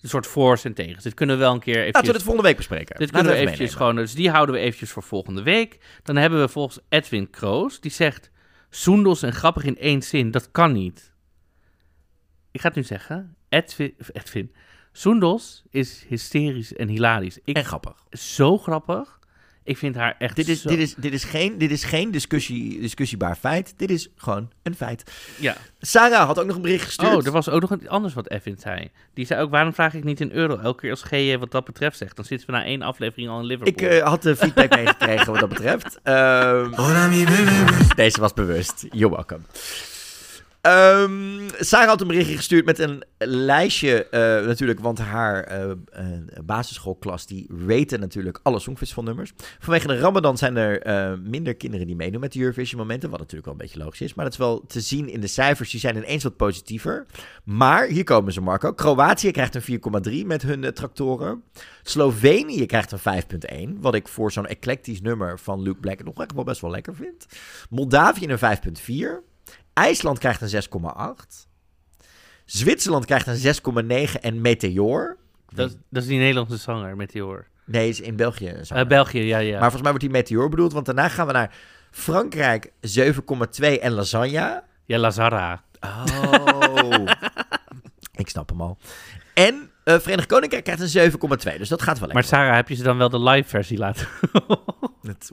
Een soort voor's en tegens. Dit kunnen we wel een keer even. Laten we dit volgende week bespreken. Dit Laten kunnen we even eventjes gewoon, dus die houden we eventjes voor volgende week. Dan hebben we volgens Edwin Kroos, die zegt... Soendos en grappig in één zin, dat kan niet. Ik ga het nu zeggen. Edwin, Edwin. Soendos is hysterisch en hilarisch. Ik, En grappig. zo grappig. Ik vind haar echt Dit is, zo... dit is, dit is geen, dit is geen discussie, discussiebaar feit. Dit is gewoon een feit. Ja. Sarah had ook nog een bericht gestuurd. Oh, er was ook nog iets anders wat Edwin zei. Die zei ook, waarom vraag ik niet in euro? Elke keer als GJ wat dat betreft zegt, dan zitten we na één aflevering al in Liverpool. Ik eh, had de feedback meegekregen wat dat betreft. Ehm, deze was bewust. You're welcome. Ehm, Sarah had een berichtje gestuurd met een lijstje eh, natuurlijk, want haar eh, eh, basisschoolklas die raten natuurlijk alle Songfestivalnummers. Vanwege de Ramadan zijn er minder kinderen die meedoen met de Eurovision momenten, wat natuurlijk wel een beetje logisch is. Maar dat is wel te zien in de cijfers, die zijn ineens wat positiever. Maar hier komen ze Marco. Kroatië krijgt een 4,3 met hun tractoren. Slovenië krijgt een 5,1, wat ik voor zo'n eclectisch nummer van Luke Black nog wel best wel lekker vind. Moldavië een 5,4. IJsland krijgt een 6,8. Zwitserland krijgt een 6,9 en Meteor. Dat, dat is die Nederlandse zanger, Meteor. Nee, is in België. een zanger. België, ja, ja. Maar volgens mij wordt die Meteor bedoeld, want daarna gaan we naar Frankrijk 7,2 en Lasagna. Ja, Lazara. Oh. ik snap hem al. En eh Verenigd Koninkrijk krijgt een 7,2, dus dat gaat wel Maar lekker. Sarah, heb je ze dan wel de live versie laten? Het-.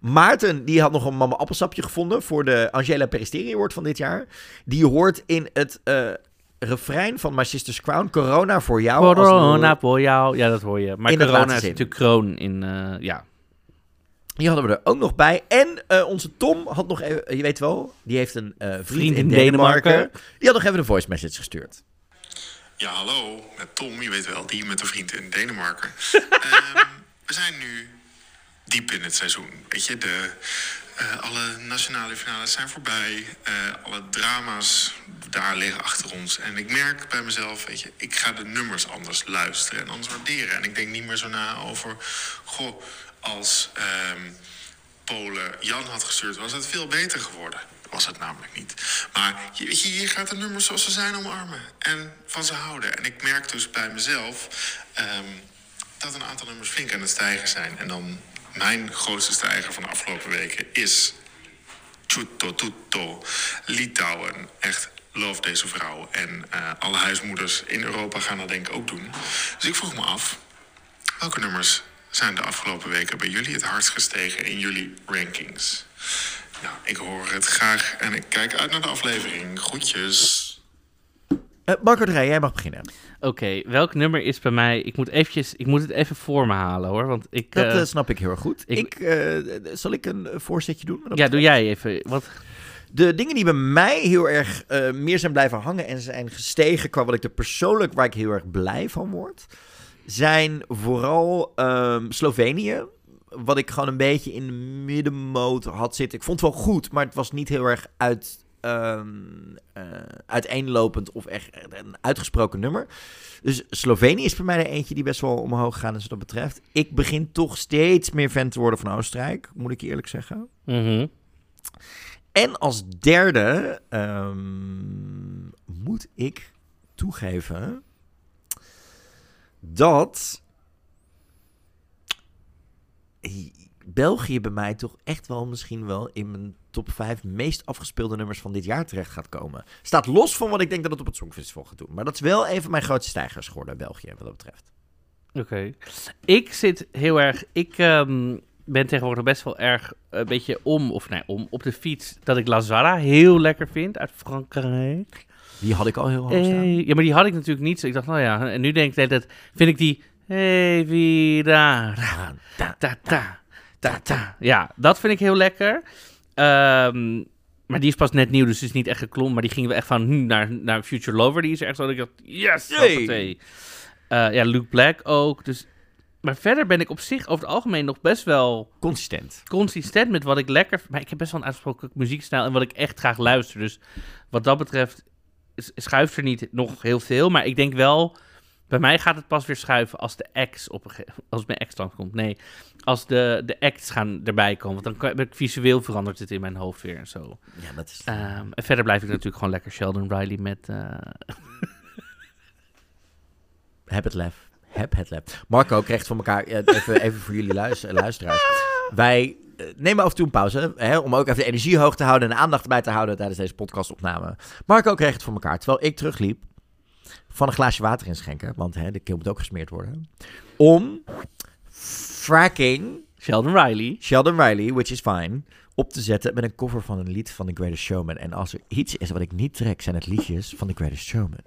Maarten, die had nog een mama appelsapje gevonden voor de Angela Peristeri Award van dit jaar. Die hoort in het eh, refrein van My Sister's Crown, Corona voor jou. Corona voor jou. Ja, dat hoor je. Maar In corona is natuurlijk kroon in, eh, ja. Die hadden we er ook nog bij. En onze Tom had nog even, je weet wel, die heeft een vriend, Vriend in in Denemarken. Denemarken. Die had nog even een voice message gestuurd. Ja, hallo, met Tom, je weet wel, die met een vriend in Denemarken. Ehm, we zijn nu diep in het seizoen. Weet je, de, eh, alle nationale finales zijn voorbij. eh, alle drama's daar liggen achter ons. En ik merk bij mezelf, weet je, ik ga de nummers anders luisteren en anders waarderen. En ik denk niet meer zo na over, goh, als ehm, Polen Jan had gestuurd, was het veel beter geworden. Was het namelijk niet. Maar je, je gaat de nummers zoals ze zijn omarmen. En van ze houden. En ik merk dus bij mezelf ehm, dat een aantal nummers flink aan het stijgen zijn. En dan mijn grootste stijger van de afgelopen weken is Tutto Tutto, Litouwen. Echt love deze vrouw. En eh, alle huismoeders in Europa gaan dat denk ik ook doen. Dus ik vroeg me af, welke nummers zijn de afgelopen weken bij jullie het hardst gestegen in jullie rankings? Nou, ik hoor het graag en ik kijk uit naar de aflevering. Groetjes. Eh, Marco jij mag beginnen. Oké, welk nummer is bij mij... Ik moet, eventjes, ik moet het even voor me halen, hoor. Want ik... Dat eh, eh, snap ik heel erg goed. Ik, ik- eh, zal ik een voorzetje doen? ja, doe jij even. Wat, De dingen die bij mij heel erg eh, meer zijn blijven hangen en zijn gestegen qua wat ik er persoonlijk, waar ik heel erg blij van word, zijn vooral ehm, Slovenië. Wat ik gewoon een beetje in de middenmoot had zitten. Ik vond het wel goed, maar het was niet heel erg uit, ehm, eh, uiteenlopend of echt een uitgesproken nummer. Dus Slovenië is bij mij er eentje die best wel omhoog gaat wat dat betreft. Ik begin toch steeds meer fan te worden van Oostenrijk, moet ik je eerlijk zeggen. Mhm. En als derde ehm, moet ik toegeven dat België bij mij toch echt wel misschien wel in mijn top 5 meest afgespeelde nummers van dit jaar terecht gaat komen. Staat los van wat ik denk dat het op het Songfestival gaat doen. Maar dat is wel een van mijn grootste stijgers geworden, België, wat dat betreft. Oké. Ik zit heel erg... Ik ehm, ben tegenwoordig best wel erg een beetje om, of nee, om, op de fiets... dat ik Lazara heel lekker vind uit Frankrijk. Die had ik al heel hoog staan. Eh, ja, maar die had ik natuurlijk niet. Ik dacht, nou ja, en nu denk ik tijd, vind ik die... Hey, vida, ra, ta, ta, ta, ta, ta. Ja, dat vind ik heel lekker. Ehm, maar die is pas net nieuw, dus het is niet echt geklommen. Maar die gingen we echt van hm, naar, naar Future Lover. Die is echt zo dat ik dacht, yes, Yay. hoppatee. Eh, ja, Luke Black ook. Dus, maar verder ben ik op zich over het algemeen nog best wel Consistent. consistent met wat ik lekker... Maar ik heb best wel een uitgesproken muziekstijl en wat ik echt graag luister. Dus wat dat betreft schuift er niet nog heel veel. Maar ik denk wel... Bij mij gaat het pas weer schuiven als de acts op een als mijn ex komt. Nee, als de, de acts gaan erbij komen. Want dan ben ik visueel verandert het in mijn hoofd weer en zo. Ja, dat is... Ehm, en verder blijf ik natuurlijk gewoon lekker Sheldon Riley met... eh, Heb het lef. Heb het lef. Marco krijgt van elkaar, even, even voor jullie luister, luisteraars. Wij eh, nemen af en toe een pauze, hè, om ook even de energie hoog te houden en de aandacht bij te houden tijdens deze podcastopname. Marco kreeg het voor elkaar, terwijl ik terugliep van een glaasje water inschenken, want hè, de keel moet ook gesmeerd worden, om fracking Sheldon Riley. Sheldon Riley, Which is Fine, op te zetten met een cover van een lied van The Greatest Showman. En als er iets is wat ik niet trek, zijn het liedjes van The Greatest Showman.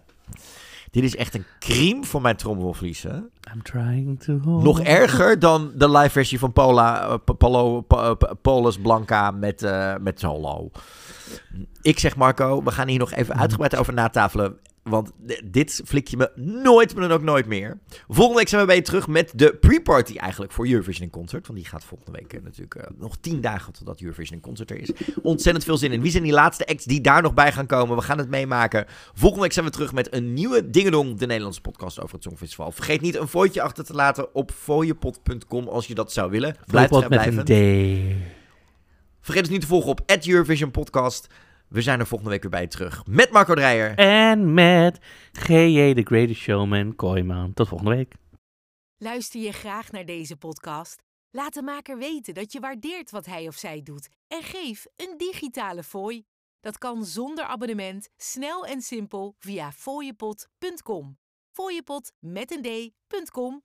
Dit is echt een crime voor mijn trommelvlies, hè? I'm trying to hold Nog erger dan de live versie van Pola, eh, Polus Blanca met, eh, met solo. Ik zeg Marco, we gaan hier nog even uitgebreid over natafelen. Want dit flik je me nooit, maar dan ook nooit meer. Volgende week zijn we bij je terug met de pre-party eigenlijk voor Eurovision in Concert. Want die gaat volgende week eh, natuurlijk eh, nog tien dagen totdat Eurovision in Concert er is. Ontzettend veel zin in. Wie zijn die laatste acts die daar nog bij gaan komen? We gaan het meemaken. Volgende week zijn we terug met een nieuwe Dingedong, de Nederlandse podcast over het Songfestival. Vergeet niet een vootje achter te laten op fooiepot.com als je dat zou willen. Blijf Bijvoorbeeld met een blijven. D. Vergeet ons niet te volgen op Eurovision Podcast. We zijn er volgende week weer bij terug met Marco Dreyer. En met G.J. The Greatest Showman Kooiman. Tot volgende week. Luister je graag naar deze podcast? Laat de maker weten dat je waardeert wat hij of zij doet en geef een digitale fooi. Dat kan zonder abonnement, snel en simpel via fooiepot.com. Fooiepot met een d.com